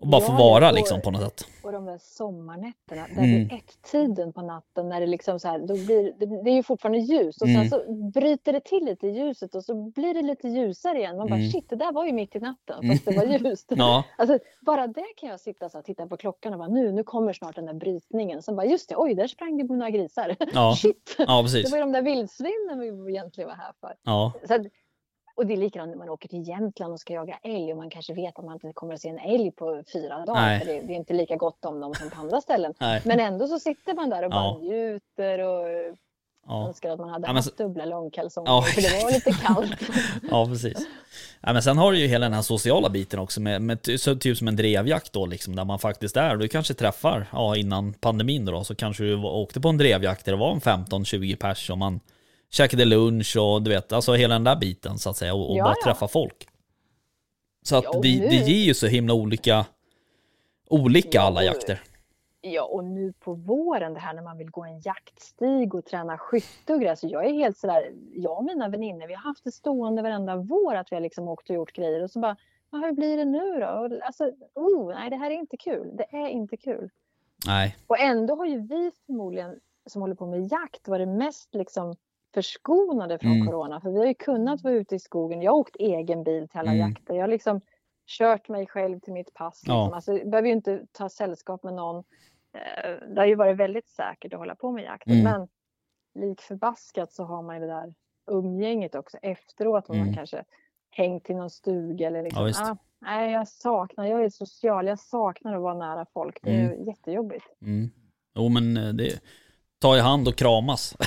och bara få vara och- liksom på något sätt. Och de där sommarnätterna, där Mm. vid ett-tiden på natten när det liksom så här, då blir, det, det är ju fortfarande ljus och Mm. sen så bryter det till lite i ljuset och så blir det lite ljusare igen. Man bara Mm. shit, det där var ju mitt i natten fast det var ljust. Ja, Alltså, bara det kan jag sitta så här, titta på klockan och bara nu, nu kommer snart den där brytningen. Sen bara just det, oj, där sprang det några grisar. ja, Shit, ja det precis. var ju de där vildsvinen vi egentligen var här för. Ja, Så att, och det är likadant när man åker till Jämtland och ska jaga älg och man kanske vet att man inte kommer att se en älg på fyra dagar. För det, det är inte lika gott om dem som på andra ställen. nej, Men ändå så sitter man där och bara Ja. njuter och ja, önskar att man hade Ja, haft så- dubbla långkalsonger Ja. för det var lite kallt. ja precis. Ja, men sen har du ju hela den här sociala biten också med, med så, typ som en drevjakt då liksom där man faktiskt är, du kanske träffar, ja innan pandemin då, så kanske du åkte på en drevjakt där det var en 15-20 pers och man käkade lunch och du vet, alltså hela den där biten så att säga och, och Ja, bara ja. träffa folk. Så att Ja, det, nu- det ger ju så himla olika, olika alla jakter. Ja, och nu på våren det här när man vill gå en jaktstig och träna skytte och grejer. Så jag är helt sådär, jag och mina vänner, vi har haft det stående varenda vår att vi har liksom åkt och gjort grejer och så bara, "Ja, hur blir det nu då? Och Alltså, oh, nej det här är inte kul. Det är inte kul. Nej, Och ändå har ju vi förmodligen som håller på med jakt varit mest liksom förskonade från Mm. corona. För vi har ju kunnat vara ute i skogen. Jag har åkt egen bil till alla Mm. jakter. Jag har liksom kört mig själv till mitt pass. Liksom. Ja. Alltså, jag behöver ju inte ta sällskap med någon. Eh, Det har ju varit väldigt säkert att hålla på med jakt. Mm. Men lik förbaskat så har man ju det där umgänget också efteråt. Mm. man kanske hängt i någon stuga eller liksom. Ja, ah, nej, jag saknar, jag är social, jag saknar att vara nära folk. Det är Mm. jättejobbigt. mm. Jo men eh, det, ta i hand och kramas.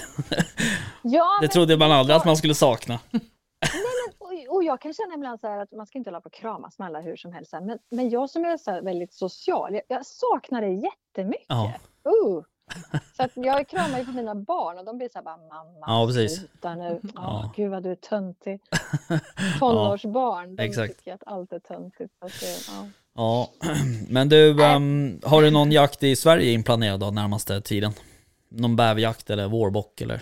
Ja, Det men, trodde man aldrig att man skulle sakna. och och jag kan känna ibland så att man ska inte hålla på och kramas med alla hur som helst. Men, men jag som är så väldigt social, jag, jag saknar det jättemycket. Ja. Uh. Så att jag kramar ju på mina barn och de blir så här bara mamma, Ja, precis. sluta nu. Ja. Ja. Gud vad du är töntig. Tonårsbarn, de exakt. tycker att allt är töntigt. Det, ja. Ja, men du, ehm, har du någon jakt i Sverige inplanerad då närmaste tiden? Någon bäverjakt eller vårbock eller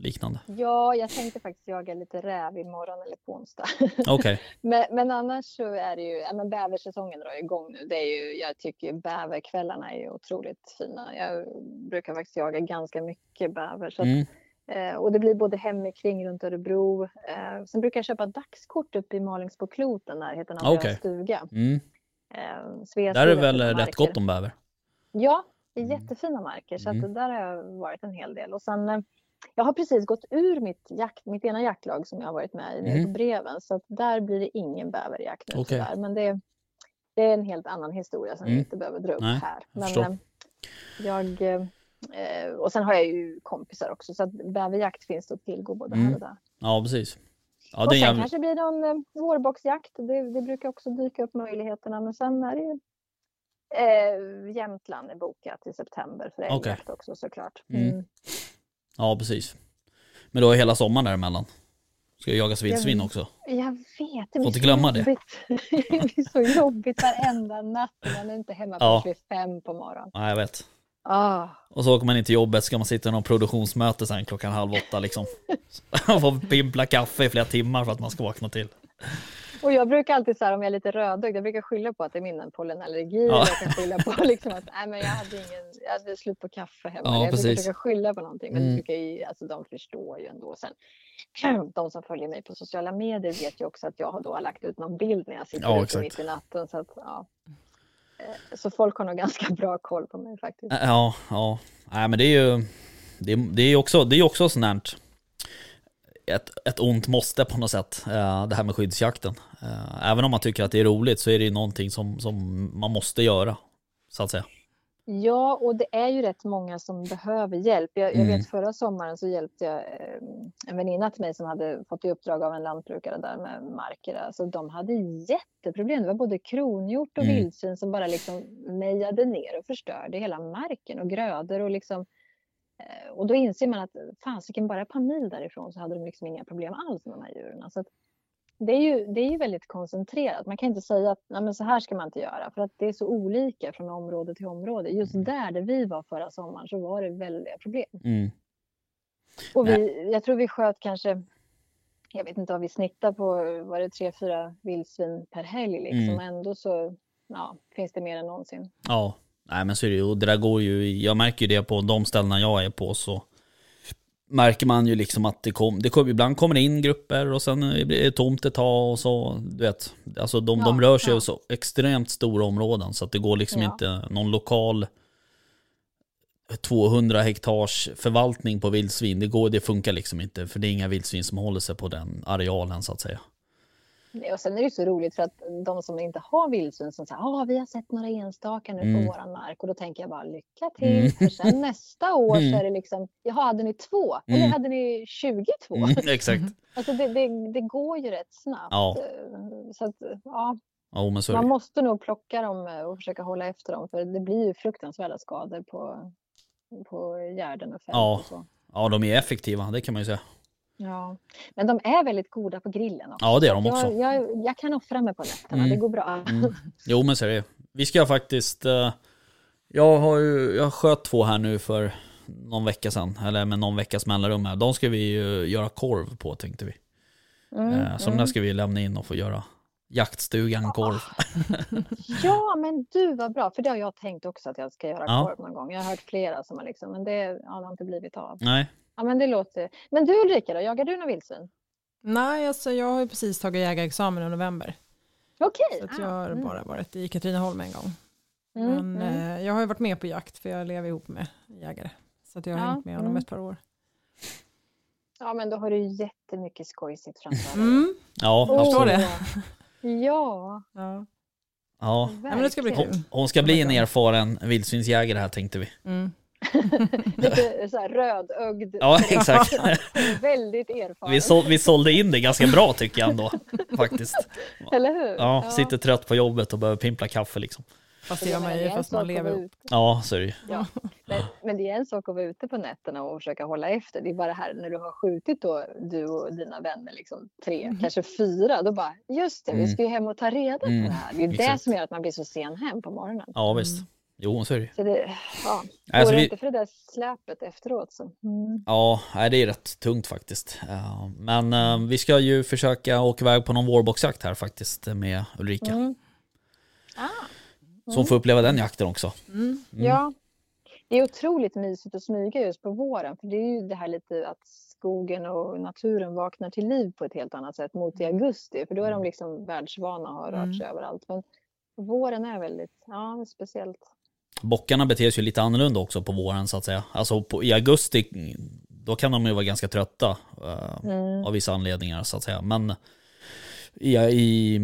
liknande? ja, jag tänkte faktiskt jaga lite räv imorgon eller på onsdag. Okej, Men, men annars så är det ju, ja men bäversäsongen drar igång nu. Det är ju, jag tycker ju bäverkvällarna är ju otroligt fina. Jag brukar faktiskt jaga ganska mycket bäver. Så att, mm. eh, och det blir både hemikring runt Örebro. Eh, sen brukar jag köpa dagskort uppe i Malingsbokloten, närheten av okay. stuga. Mm. Eh, Där är har väl rätt gott om bäver? Ja, det är Mm. jättefina marker så Mm. att där har jag varit en hel del. Och sen, eh, jag har precis gått ur mitt, jakt, mitt ena jaktlag som jag har varit med i nere Mhm. på Breven så att där blir det ingen bäverjakt nu tyvärr. Men det, det är en helt annan historia som Mm. vi inte behöver dra upp Nej, här. jag Men eh, jag, eh, och sen har jag ju kompisar också så att bäverjakt finns att tillgå både här Mm. och där. Ja, precis. Ja, och sen jävligt... kanske blir någon eh, vårboxjakt. Det, det brukar också dyka upp möjligheterna. Men sen är det ju eh, Jämtland är bokat i september för älgjakt också såklart. Mm. Mm. Ja, precis. Men då är hela sommaren däremellan. Ska jagas vildsvin Jag- också. Jag vet, det Får inte glömma det. det blir så jobbigt varenda natt. Man är inte hemma Ja. förrän vid fem på morgonen. Ja, jag vet. Ah. Och så åker man in till jobbet, ska man sitta i någon produktionsmöte sen klockan halv åtta liksom. Och få pimpla kaffe i flera timmar för att man ska vakna till. Och jag brukar alltid så här, om jag är lite rödögd, jag brukar skylla på att det är min pollenallergi. Ja. Jag kan skylla på liksom att nej, men jag hade ingen, jag hade slut på kaffe hemma. Ja, jag precis. brukar försöka skylla på någonting. Men Mm. brukar ju, alltså, de förstår ju ändå. Sen, de som följer mig på sociala medier vet ju också att jag har då lagt ut någon bild när jag sitter Ja, ute mitt i natten. Så, att, ja. Eh, så folk har nog ganska bra koll på mig faktiskt. Ja, ja. Nej men det är ju, det är, det är också, det är också sånt här, ett, ett ont måste på något sätt, eh, det här med skyddsjakten. Eh, Även om man tycker att det är roligt så är det ju någonting som, som man måste göra, så att säga. Ja, och det är ju rätt många som behöver hjälp. Jag, jag Mm. vet förra sommaren så hjälpte jag eh, en väninna till mig som hade fått i uppdrag av en lantbrukare där med marker. Alltså de hade jätteproblem. Det var både kronhjort och Mm. vildsvin som bara liksom mejade ner och förstörde hela marken och grödor och liksom eh, och då inser man att fasiken bara ett par mil därifrån så hade de liksom inga problem alls med de här djuren. Så att det, är ju, det är ju väldigt koncentrerat. Man kan inte säga att Nej, men så här ska man inte göra för att det är så olika från område till område. Just där, där vi var förra sommaren så var det väldiga problem. Mm. Och vi, jag tror vi sköt kanske, jag vet inte vad vi snittar på, var det tre, fyra vildsvin per helg liksom. Mm. Ändå så ja, finns det mer än någonsin. Ja, nej men så är det ju, och det där går ju, jag märker ju det på de ställena jag är på så märker man ju liksom att det kom, det kom ibland kommer det in grupper och sen blir det tomt ett tag och så, du vet, alltså de, de Ja, rör sig ja. över så extremt stora områden så att det går liksom Ja. inte någon lokal 200 hektars förvaltning på vildsvin, det, går, det funkar liksom inte för det är inga vildsvin som håller sig på den arealen så att säga. Och sen är det så roligt för att de som inte har vildsvin som säger att vi har sett några enstaka nu Mm. på våran mark och då tänker jag bara lycka till. Mm. För sen nästa år Mm. så är det liksom, jaha hade ni två? Eller Mm. hade ni 22? Mm, exakt. Alltså det, det, det går ju rätt snabbt. Ja. Så att, ja, det. man måste nog plocka dem eh, och försöka hålla efter dem för det blir ju fruktansvärda skador på, på gärden och fält Ja. och så. Ja de är effektiva, det kan man ju säga. Ja. Men de är väldigt goda på grillen också. Ja, det är de också. Jag, jag, jag kan offra mig på nätterna, Mm. det går bra. Mm. Jo men så är det Vi ska faktiskt eh, Jag har ju, jag sköt två här nu för någon vecka sedan, eller med någon veckas mellanrum här. De ska vi ju göra korv på tänkte vi. Mm, Eh, Så de där ska vi lämna in och få göra jaktstugan korv. Ja, men du vad bra, för det har jag tänkt också att jag ska göra Ja. korv någon gång. Jag har hört flera som har liksom, men det, ja, det har inte blivit av. Nej, Ja, men det låter. Men du Ulrika då, jagar du några vildsvin? Nej, alltså jag har ju precis tagit jägarexamen i november. Okej. Så att ah, jag har mm, bara varit i Katrineholm en gång. mm, Men mm. eh, jag har ju varit med på jakt för jag lever ihop med jägare. Så att jag har Ja, hängt med honom mm. ett par år. Ja, men då har du jättemycket skojsigt framför dig. Mm. ja förstår absolut. det. Ja, Ja. Ja. Ja, men det ska bli kul. Hon ska bli en erfaren vildsvinsjägare här tänkte vi. Mm. Lite så här rödögd. Ja, exakt. Väldigt erfaren. Vi, så, vi sålde in det ganska bra tycker jag ändå, faktiskt. Eller hur? Ja, sitter trött på jobbet och behöver pimpla kaffe liksom. Fast det Jag gör man det ju fast man lever ute- Ja, så är det ju. Ja, men, men det är en sak att vara ute på nätterna och försöka hålla efter. Det är bara här när du har skjutit då du och dina vänner liksom tre, kanske fyra. Då bara just det, vi Mm. ska ju hem och ta reda på Mm, det här. Det är det exakt. som gör att man blir så sen hem på morgonen. Ja, visst. Jo, så är det. Så det, ja, Alltså, går det vi- inte för det där släpet efteråt så. Mm. Ja, det är rätt tungt faktiskt. Men eh, vi ska ju försöka åka iväg på någon vårboxjakt här faktiskt med Ulrika. Mm. Ah, Så hon får uppleva den jakten också. Mm. Mm. Ja, det är otroligt mysigt att smyga just på våren. För det är ju det här lite att skogen och naturen vaknar till liv på ett helt annat sätt mot i augusti. För då är de liksom världsvana och har rört sig överallt. Men våren är väldigt ja, speciellt. Bockarna beter sig ju lite annorlunda också på våren så att säga. Alltså på, i augusti, då kan de ju vara ganska trötta eh, Mm. av vissa anledningar så att säga. Men i, i,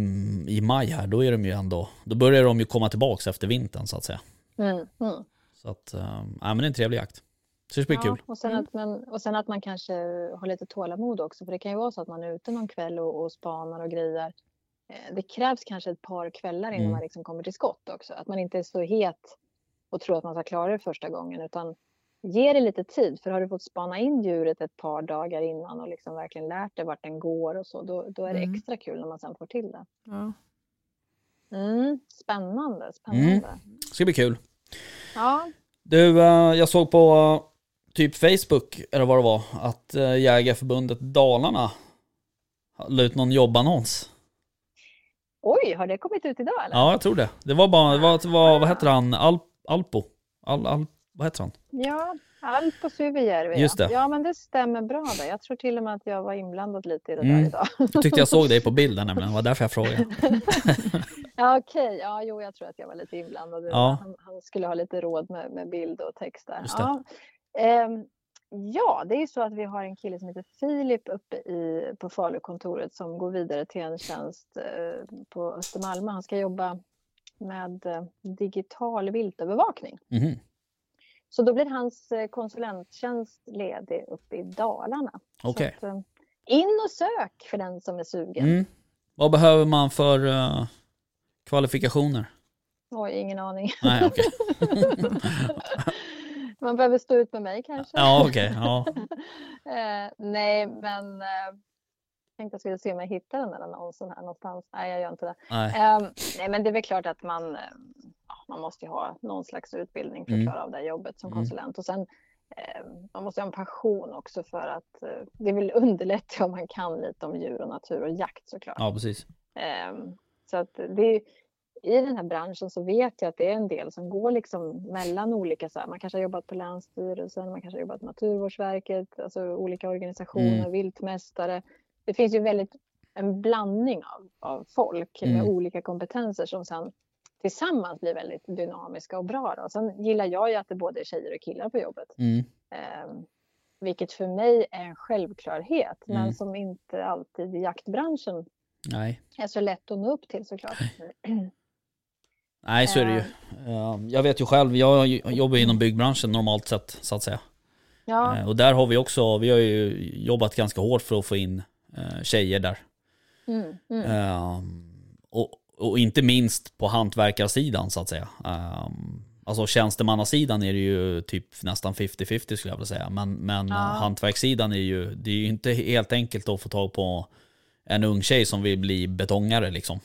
i maj här, då är de ju ändå, då börjar de ju komma tillbaks efter vintern så att säga. Mm. Mm. Så att, eh, ja men det är en trevlig jakt. Så det blir kul. och, sen Mm. att man, och sen att man kanske har lite tålamod också. För det kan ju vara så att man är ute någon kväll och, och spanar och grejer. Eh, Det krävs kanske ett par kvällar innan Mm. man liksom kommer till skott också. Att man inte är så het och tror att man ska klara det första gången. Utan ge det lite tid. För har du fått spana in djuret ett par dagar innan och liksom verkligen lärt dig vart den går och så. Då, då är det Mm. extra kul när man sen får till det. Ja. Mm, spännande, spännande. Det ska bli kul. Ja, Du, eh, jag såg på eh, typ Facebook, eller vad det var, att eh, Jägarförbundet Dalarna la ut någon jobbannons. oj, har det kommit ut idag eller? Ja, jag tror det. Det var bara, det var, det var vad heter han, Al, Alpo? Al, Al, vad heter han? Ja, Alpo Syväjärvi. Just det. Ja, men det stämmer bra där. Jag tror till och med att jag var inblandad lite i det Mm. där idag. Jag tyckte jag såg dig på bilden nämligen, det var därför jag frågade. Ja, okej. Ja, jo, jag tror att jag var lite inblandad. Ja. Han, han skulle ha lite råd med, med bild och text där. Just det. Ja. Ehm, ja, det är så att vi har en kille som heter Filip uppe i, på Falukontoret som går vidare till en tjänst eh, på Östermalm. Han ska jobba med eh, digital viltövervakning. Mhm. Så då blir hans eh, konsulenttjänst ledig uppe i Dalarna. Okej. att, eh, in och sök för den som är sugen. Mm. Vad behöver man för eh, kvalifikationer? Oj, ingen aning. Nej, okej. Man behöver stå ut med mig kanske. Ja, okej. Ja. Eh, nej, men eh, tänkte jag skulle se om jag hittar den där annonsen här någonstans. Nej, jag gör inte det. Nej. Eh, nej, men det är väl klart att man, eh, ja, man måste ju ha någon slags utbildning för att Mm. klara av det jobbet som Mm. konsulent. Och sen eh, man måste ha en passion också för att eh, det vill underlätta om man kan lite om djur och natur och jakt såklart. Ja, precis. Ehm, Så att det i den här branschen så vet jag att det är en del som går liksom mellan olika, så här, man kanske har jobbat på Länsstyrelsen, man kanske har jobbat på Naturvårdsverket, alltså olika organisationer, Mm. viltmästare. Det finns ju väldigt en blandning av, av folk med Mm. olika kompetenser som sen tillsammans blir väldigt dynamiska och bra. Då. Sen gillar jag ju att det både är tjejer och killar på jobbet. Mm. Ehm, vilket för mig är en självklarhet, Mm. men som inte alltid i jaktbranschen Nej. är så lätt att nå upp till såklart. Nej, så är det ju. Eh, Jag vet ju själv, jag jobbar inom byggbranschen normalt sett, så att säga. Ja, Eh, Och där har vi också, vi har ju jobbat ganska hårt för att få in eh, tjejer där. mm, mm. Ehm, och, och inte minst på hantverkarsidan så att säga. Um, alltså tjänstemannasidan är det ju typ nästan 50-50 skulle jag vilja säga. Men, men Ja. eh, hantverkssidan är ju, det är ju inte helt enkelt att få tag på en ung tjej som vill bli betongare liksom.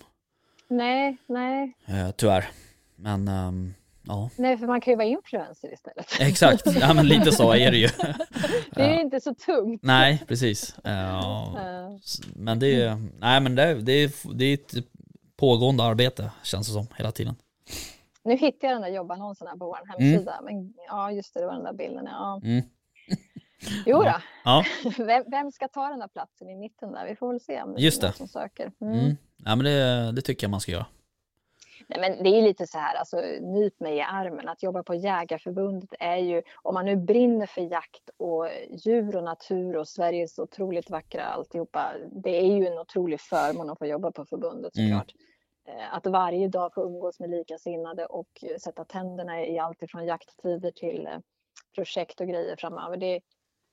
nej, nej, Eh, tyvärr. Men ehm, ja, nej, för man kan ju vara influencer istället. exakt. Ja men lite så är det ju. Det är ju inte så tungt. Nej, precis. Men det är, nej men det, det, är, det är ett pågående arbete känns det som hela tiden. Nu hittade jag den där jobbannonsen här på vår hemsida. Men ja, just det, det var den där bilden. Ja. Mm. Jo då. Ja. Vem, vem ska ta den där platsen i mitten där? Vi får väl se om det Just är någon det. som söker. Mm. Mm. Ja men det, det tycker jag man ska göra. Nej, men det är lite så här, alltså, nyp mig i armen. Att jobba på Jägarförbundet är ju, om man nu brinner för jakt och djur och natur och Sveriges otroligt vackra alltihopa. Det är ju en otrolig förmån att få jobba på förbundet Mm. såklart. Eh, Att varje dag få umgås med likasinnade och sätta tänderna i allt ifrån jakttider till, eh, projekt och grejer framöver. Det,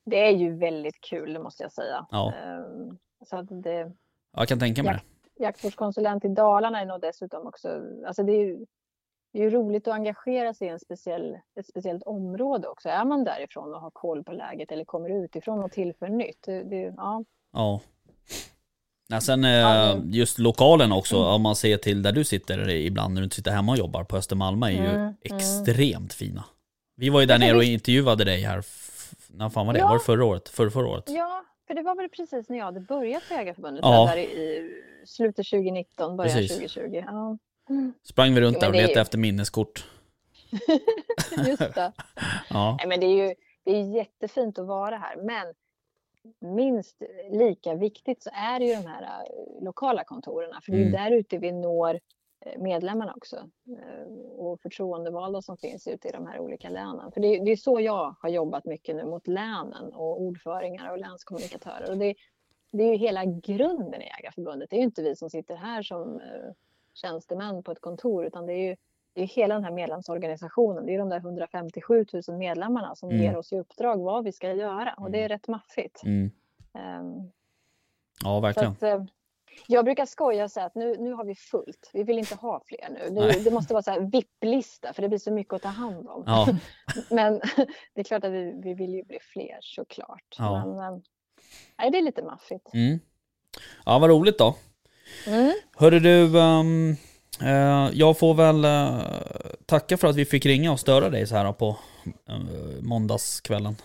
det är ju väldigt kul, det måste jag säga. Ja. Ehm, Så det, Jag kan tänka mig det. Jaktvårdskonsulent i Dalarna är nog dessutom också, alltså det är ju, det är ju roligt att engagera sig i en speciell, ett speciellt område också. Är man därifrån och har koll på läget eller kommer utifrån och tillför nytt. Det, det, ja. Ja. Ja, sen eh, just lokalen också, om man ser till där du sitter ibland när du inte sitter hemma och jobbar på Östermalm är ju Mm, mm. extremt fina. Vi var ju där nere och intervjuade dig här, när fan var det? Ja. Var det förra året? Förra, förra året? ja, för det var väl precis när jag hade börjat på Jägareförbundet, Ja. där i slutet 2019, början Precis. 2020. Ja. Sprang vi runt Jo, där och letade ju- efter minneskort. Just det. Ja, Nej, men det är ju det är jättefint att vara här, men minst lika viktigt så är det ju de här eh, lokala kontoren, för det är Mm. där ute vi når eh, medlemmarna också eh, och förtroendevalda som finns ute i de här olika länen. För det är, det är så jag har jobbat mycket nu mot länen och ordföringar och länskommunikatörer. Och det, det är ju hela grunden i Jägarförbundet. Det är ju inte vi som sitter här som eh, tjänstemän på ett kontor, utan det är ju det är hela den här medlemsorganisationen. Det är de där 157 000 medlemmarna som Mm. ger oss i uppdrag vad vi ska göra och det är Mm. rätt maffigt. mm. Ehm, ja verkligen. att, eh, jag brukar skoja och säga att nu, nu har vi fullt. Vi vill inte ha fler nu. Det, det måste vara så här VIP-lista för det blir så mycket att ta hand om. Ja, Men det är klart att vi, vi vill ju bli fler såklart. Ja. Men, eh, nej, det är lite maffigt. mm. ja vad roligt då. Mm. Hörru du, ehm, eh, jag får väl eh, tacka för att vi fick ringa och störa dig så här på uh, måndagskvällen.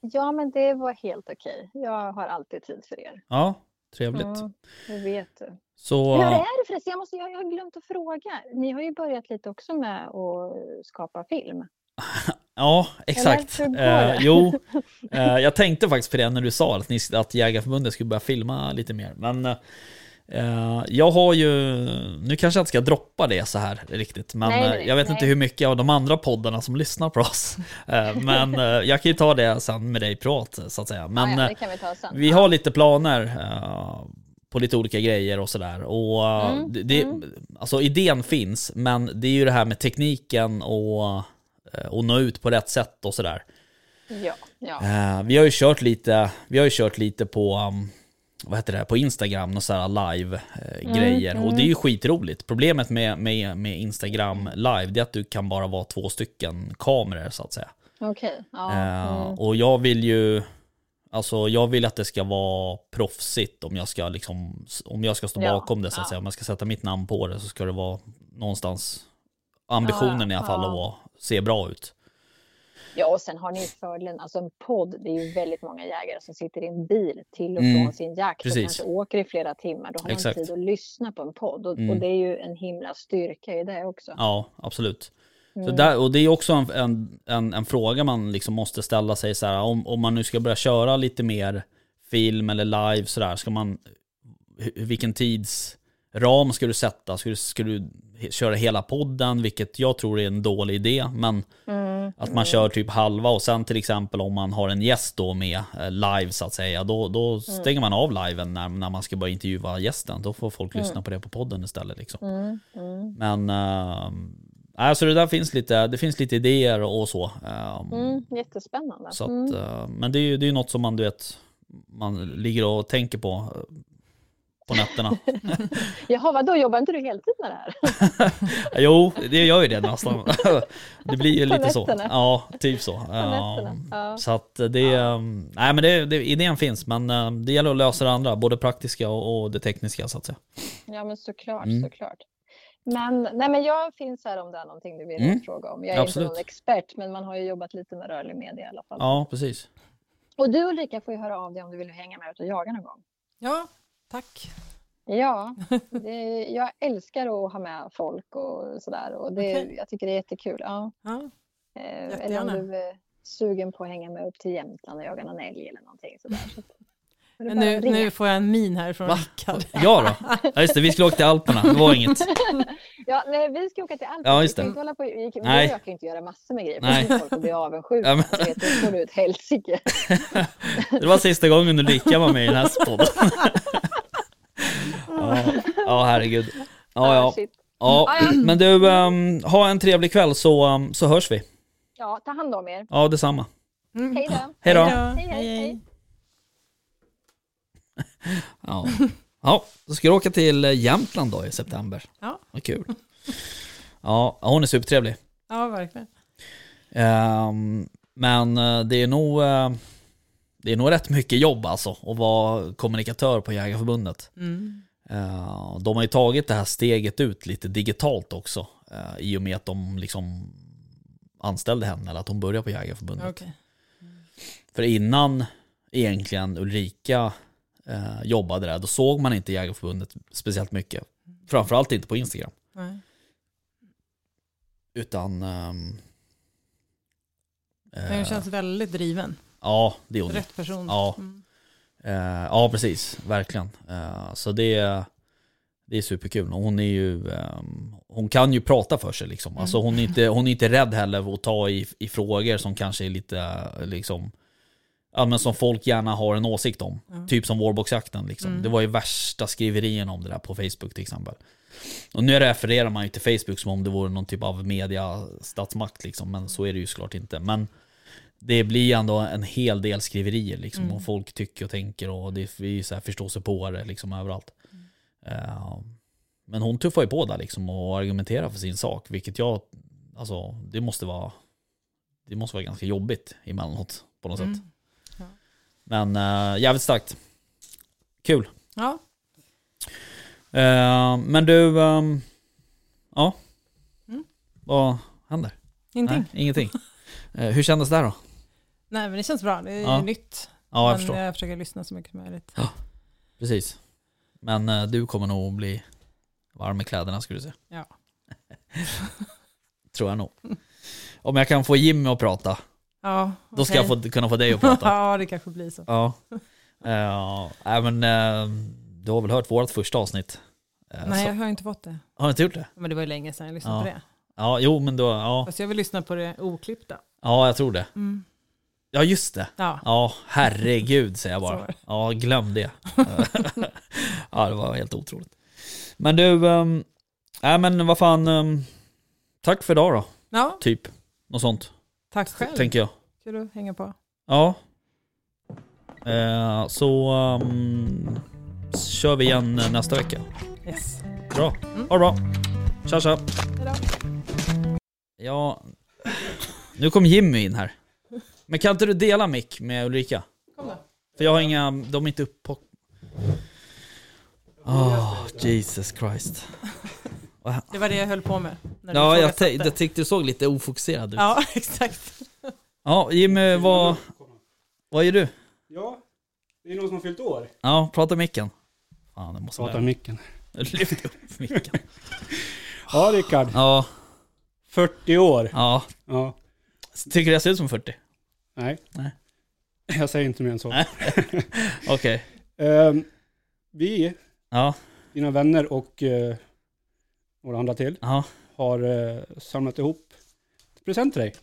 Ja, men det var helt okej. Jag har alltid tid för er. Ja, trevligt. Mm, det vet du. Så, Hur är det förresten? Jag, måste, jag, jag har glömt att fråga. Ni har ju börjat lite också med att skapa film. ja exakt. går Eh, jo, eh, jag tänkte faktiskt på det när du sa att, ni, att Jägarförbundet skulle börja filma lite mer. Men eh, jag har ju, nu kanske jag inte ska droppa det så här riktigt, men Nej, nej, eh, jag vet nej. inte hur mycket av de andra poddarna som lyssnar på oss. Eh, men eh, jag kan ju ta det sen med dig privat så att säga. Men ja, ja, vi ta sen. Vi har lite planer på lite olika grejer och sådär. Och Mm, det, mm. alltså idén finns, men det är ju det här med tekniken och, och nå ut på rätt sätt och sådär. Ja, ja. Eh, vi har ju kört lite, vi har ju kört lite på, um, vad heter det, på Instagram och sådär live eh, Mm, grejer. Och det är ju skitroligt. Problemet med, med, med Instagram live, det är att du kan bara vara två stycken kameror så att säga. okej. Ja, Eh, mm. Och jag vill ju Alltså jag vill att det ska vara proffsigt om jag ska liksom Om jag ska stå Ja, bakom det så att ja. säga Om jag ska sätta mitt namn på det så ska det vara Någonstans Ambitionen i alla fall Ja. att se bra ut ja, och sen har ni fördelen, alltså en podd, det är ju väldigt många jägare som sitter i en bil till och Mm, från sin jakt precis. och kanske åker i flera timmar. Då har Exakt. man tid att lyssna på en podd och, Mm. och det är ju en himla styrka i det också. Ja, absolut så Mm. där, Och det är också en, en, en, en fråga man liksom måste ställa sig så här, om, om man nu ska börja köra lite mer film eller live sådär, ska man Vilken tidsram ska du sätta? Ska du, ska du köra hela podden? Vilket jag tror är en dålig idé, men Mm. Att man kör typ halva och sen till exempel om man har en gäst då med eh, live så att säga, då, då Mm. stänger man av liven när, när man ska börja intervjua gästen. Då får folk lyssna på det på podden istället liksom. Mm. Mm. Men, äh, alltså det där finns lite, det finns lite idéer och så. ehm, Mm. Jättespännande. så att, Mm. eh, men det är ju det är något som man du vet, man ligger och tänker på eh, på nätterna. Jaha, vadå, jobbar inte du heltid med det här? jo, det gör ju det nästan. det blir ju På lite så. Ja, typ så. På nätterna? Ehm, Ja. Så att det, um, nej men det, det, idén finns men eh, det gäller att lösa det andra, både praktiska och, och det tekniska så att säga. Ja, men såklart, Mm. såklart. Men, nej, men jag finns här om det är någonting du vill Mm. fråga om. Jag är Absolut. inte någon expert, men man har ju jobbat lite med rörlig media i alla fall. Ja, precis. Och du Ulrika får ju höra av dig om du vill hänga med ut och jaga någon gång. Ja, tack. Ja, det, jag älskar att ha med folk och sådär. Och det, Okej. Jag tycker det är jättekul. Ja. Ja, Eh, eller om du är sugen på att hänga med upp till Jämtland och jaga någon älg eller någonting sådär. Så det men nu, nu får jag en min här från? Rickard. Ja då. Ja just det, vi skulle åka till Alperna, det var inget. Ja, nej, vi ska åka till Alperna. Ja, just Vi kan det. inte hålla på, vi, Nej. jag kan ju inte göra massor med grejer, Nej. för folk blir avundsjuka. Ja, men- Du vet, då får du ett helsike. Det var sista gången Ulrika var med i den här podden. Ja, herregud. Ja, ja. shit. ja. Men du, ehm, ha en trevlig kväll så, ehm, så hörs vi. Ja, ta hand om er. Ja, detsamma. Mm. Hej då. Hej då. Hej, hej, hej. Ja. ja, då ska du åka till Jämtland då i september. Ja. Vad kul. Ja, hon är supertrevlig. Ja, verkligen. Ehm, men eh, det är nog eh, det är nog rätt mycket jobb alltså att vara kommunikatör på Jägarförbundet. Mm. Eh, de har ju tagit det här steget ut lite digitalt också eh, i och med att de liksom anställde henne eller att hon började på Jägarförbundet. Okej. För innan egentligen Ulrika eh, jobbade där, då såg man inte Jägarförbundet speciellt mycket. Framförallt inte på Instagram. Nej. Utan... ehm, Men hon eh, känns väldigt driven. ja, det är hon. Rätt person. Ja. Mm. Eh, ja, precis. Verkligen. Eh, så det, det är superkul. Och hon är ju... ehm, hon kan ju prata för sig liksom. Alltså hon är inte, hon är inte rädd heller att ta i, i frågor som kanske är lite liksom... Ja men som folk gärna har en åsikt om. Typ som vårboxjakten liksom. Det var ju värsta skriverierna om det där på Facebook till exempel. Och nu refererar man ju till Facebook som om det vore någon typ av media statsmakt liksom. Men så är det ju såklart inte. Men det blir ändå en hel del skriverier liksom. Och folk tycker och tänker och det är så här förståsigpåare liksom överallt. Eh, men hon tuffar ju på där liksom och argumenterar för sin sak. Vilket jag, alltså det måste vara, det måste vara ganska jobbigt emellanåt på något Mm. sätt. Ja. Men äh, jävligt starkt. Kul. Ja. Eh, men du, ehm, ja. Mm. Vad händer? Ingenting. Nej, ingenting. Hur kändes det då? Nej, men det känns bra. Det är Ja. nytt. Ja, jag men förstår. jag försöker lyssna så mycket som möjligt. Precis. Men eh, du kommer nog bli varm i kläderna skulle du säga. Ja. Tror jag nog. Om jag kan få Jimmy att prata, Ja, då ska jag få, kunna få dig att prata. ja, det kanske blir så. Ja. Ja, äh, men eh, du har väl hört vårt första avsnitt? Eh, Nej, så- jag har inte fått det. Har du inte gjort det? Men det var ju länge sedan jag lyssnade Ja. på det. Ja, jo men då, ja. Fast jag vill lyssna på det oklippta. Ja, jag tror det. Mm. Ja, just det. Ja. Ja, herregud säger jag bara. Ja, glöm det. ja, det var helt otroligt. Men du, ähm, nej men vad fan, ehm, tack för idag då, ja, typ. Något sånt, tack själv. tänker jag. Kul att hänga på. Ja. Eh, så ehm, kör vi igen nästa vecka. Yes. Bra, ha det bra. Tja tja. Hejdå. Ja, nu kom Jimmy in här. Men kan inte du dela mick med Ulrika? Kom då. För jag har inga, de är inte upp på... Oh, Jesus Christ. Det var det jag höll på med. När du Ja, jag, te- jag tyckte du såg lite ofokuserad ut. Ja, Ja, exakt. Jimmy, vad, vad gör du? Ja, det är någon som har fyllt år. Ja, prata i micken. Fan, det måste Prata vara... micken. Lyft upp micken. Ja, Rickard. Ja, 40 år. ja. Ja. Tycker du jag ser ut som 40? Nej. Nej. Jag säger inte mer än så. Okej. Ehm, vi, Ja, dina vänner och uh, några andra till, ja, har eh, samlat ihop present till dig.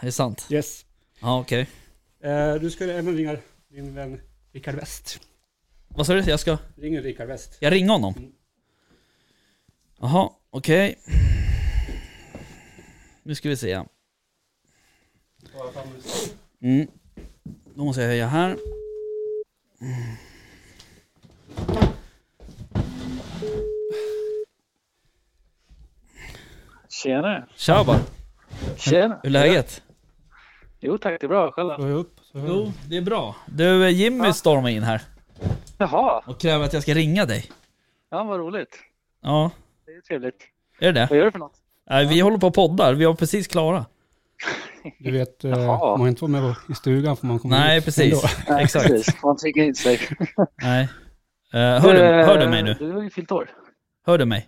det är sant. Yes. Ja, okej. Eh, du ska även ringa din vän Rickard West. Vad sa du? Jag ska... Ringer Rickard West. Jag ringer honom? Mm. Jaha, okej. Nu ska vi se. Mm. Då måste jag höja här. Tjena! Tja bara. Tjena! Hur är läget? Jo tack, det är bra. Själv då? Upp. Jo, det är bra. Du, Jimmy stormar in här Jaha, och kräver att jag ska ringa dig. ja vad roligt. Ja, Det är trevligt. är det det? Vad gör du för något? Nej, vi håller på och poddar. Vi var precis klara. Du vet, eh, Jaha. man inte vara med i stugan för man kommer Nej, ut precis. Nej, Exakt. Precis. Man trycker in sig. Nej. Eh, hör, du, hör du mig nu? Du har ju fyllt år, Hör du mig?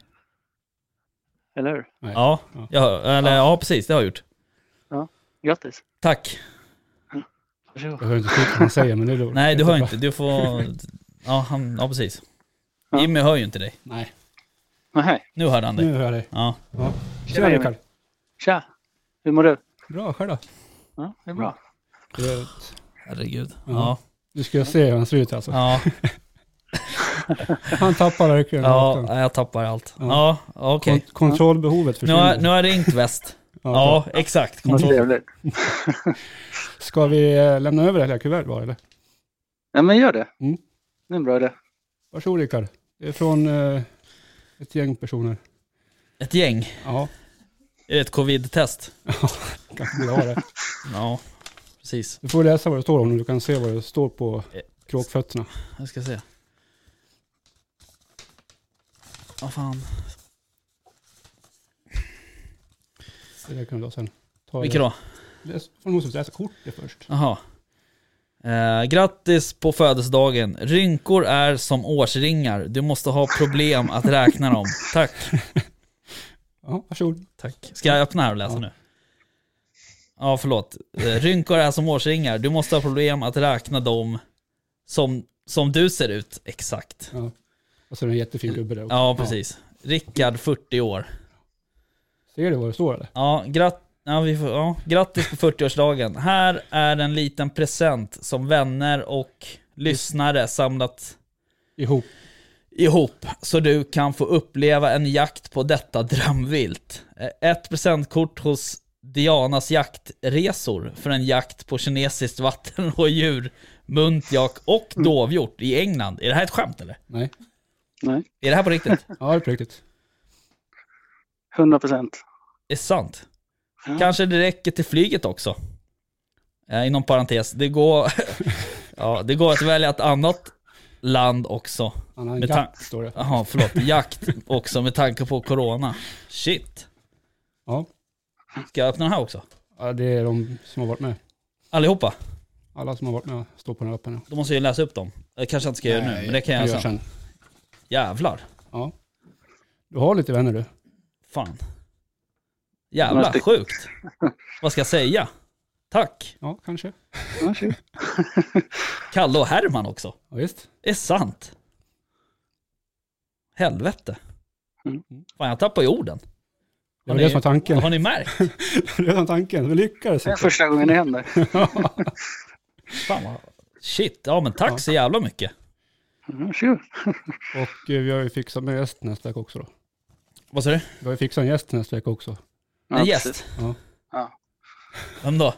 eller hur? Nej. Ja, Ja. jag hör, eller, ja precis. Det har jag gjort. Grattis! Tack. Varsågod. Jag hör inte vad han säger men det är lugnt. Nej, du hör inte. Du får... Ja, han, ja precis. Ja. Jimmy hör ju inte dig. Nej, Nej. Nu hörde han dig. nu hör jag dig. Ja. Ja. Tjena, Jimmy. Tja! Hur mår du? Bra, själv då? Ja, det är bra. Vet, Herregud. Ja. Ja. Du ska se hur han ser ut alltså. Ja, Han tappar verkligen ja jag tappar allt. Ja. Ja, okej. Kon- kontrollbehovet Nu försvinner. nu har jag ringt väst. Ja, exakt. Vad Kontroll. Ska vi eh, lämna över det här kuvertet bara eller? Ja, men gör det. Mm. Det är en bra idé. Varsågod Rickard. Det är från eh, ett gäng personer. Ett gäng. Ja, Är det ett covid-test? kanske borde ha det. Ja, precis. Du får läsa vad det står om nu. Du kan se vad det står på kråkfötterna. Jag ska se. Vad fan. Det där kan du ta sen. Ta Vilka då? Läs, man måste läsa kortet först. Jaha. Eh, grattis på födelsedagen. Rynkor är som årsringar. Du måste ha problem att räkna dem. Tack. Ja, varsågod. Tack. Ska jag öppna här och läsa Ja. nu? Ja, förlåt. Eh, rynkor är som årsringar. Du måste ha problem att räkna dem som, som du ser ut. Exakt. Ja. Och så är det en jättefin gubbe där också. Ja, precis. Rickard, 40 år. Ser du vad det står eller? Ja, gratt, ja, vi får, ja, grattis på 40-årsdagen. Här är en liten present som vänner och lyssnare samlat Ihop. Ihop så du kan få uppleva en jakt på detta drömvilt. Eh, Ett presentkort hos Dianas jaktresor för en jakt på kinesiskt vatten och djur, muntjak och dovhjort i England. Är det här ett skämt eller? Nej. Nej, Är det här på riktigt? Ja, det är på riktigt. 100 procent. Är det sant? Ja. Kanske det räcker till flyget också. Eh, inom parentes, det går, ja, det går att välja ett annat land också. Annan Med jakt står det. Jaha, förlåt. Jakt också med tanke på corona. Shit. Ja. Ska jag öppna den här också? ja, det är de som har varit med. Allihopa? Alla som har varit med står på den här lappen. Då måste jag läsa upp dem. Det kanske jag inte ska göra nu, men det kan jag göra sen. Jävlar. Ja. Du har lite vänner du. Fan. Jävlar, sjukt. Vad ska jag säga? Tack. Ja, kanske. Kalle och Herman också. Ja, visst. Det är sant. Helvete. Mm. Fan, jag tappar ju orden. Det var det som var tanken. Har ni märkt? det var tanken. Vi lyckades. Det är första gången det händer. Fan vad... Shit, ja men tack så jävla mycket. Varsågod. Och eh, vi har ju fixat med gäst nästa vecka också då. Vad sa du? Vi har ju fixat en gäst nästa vecka också. En Ja, gäst? precis. Ja. Ja. Vem då?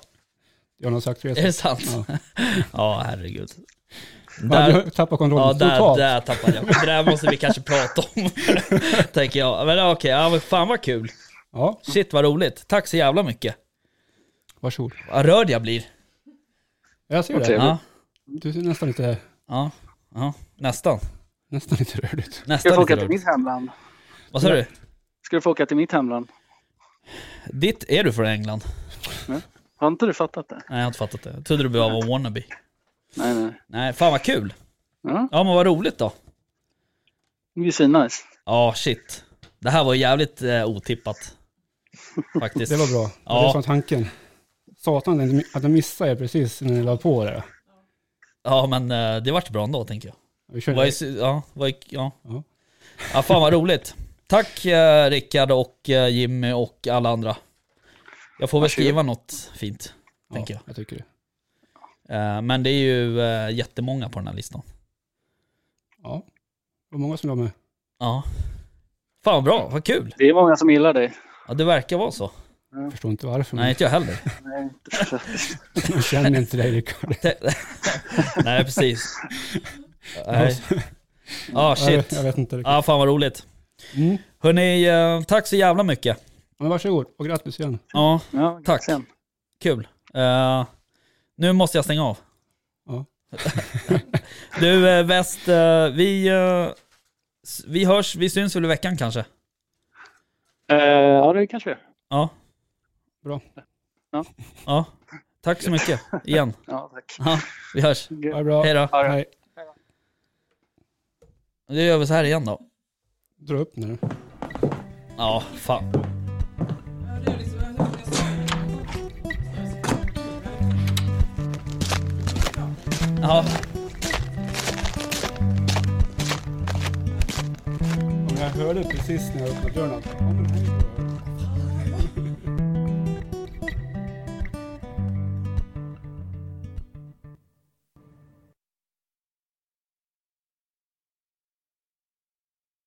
Jag har sagt Är det sant? Ja. Ja, herregud. Ja, Där, du tappar kontrollen ja, där, totalt. där tappade jag. Det där måste vi kanske prata om. Tänker jag. Men okej, ja, men fan vad kul. Ja, Shit vad roligt. Tack så jävla mycket. varsågod. Vad rörd jag blir. Jag ser det. Ja, Du ser nästan lite, ja, ja. Nästan. nästan lite rörd ut. Ska du få åka till mitt hemland? Vad sa du? Ska du få åka till mitt hemland? Ditt, är du från England? Har inte du fattat det? Nej, jag har inte fattat det. Jag trodde du bara var wannabe. Nej, nej. Nej, fan vad kul. Ja, Ja, men vad roligt då. det är svinnice. Ja, shit. Det här var jävligt eh, otippat. Faktiskt. Det var bra. Ja. Det var som tanken. Satan att jag- missade er precis när ni la på det. Ja, men eh, det vart bra ändå, tänker jag. Vi körde, Vad är, ja, vad är, ja. Ja. ja, fan vad roligt. Tack eh, Rickard och eh, Jimmy och alla andra. Jag får väl Varsågod. skriva något fint, ja, tänker jag. jag tycker det. Eh, men det är ju eh, jättemånga på den här listan. Ja, det var många som la med. Ja. Fan vad bra, vad kul. Det är många som gillar dig. Ja, det verkar vara så. Jag förstår inte varför. Nej, inte jag heller. Nej, inte jag känner inte dig Rickard. Nej, precis. Nej. Ja, Jag, shit. jag vet inte. Ja, fan vad roligt. Mm. Hörni, eh, tack så jävla mycket. Men varsågod och grattis igen. Ja, Ja, Tack. Sen. kul. Eh, nu måste jag stänga av. Ja. du Väst, eh, vi, eh, s- vi hörs, vi syns väl i veckan kanske? Ja, det kanske vi. Ja. Bra. Ja. Ja. Tack så mycket igen. Ja, tack. Ja, vi hörs. Ha det bra. Hej då. Hej. Då gör vi så här igen då. Dra upp nu. Ja, fan. Ja, Jag hörde precis när jag öppnade dörren att.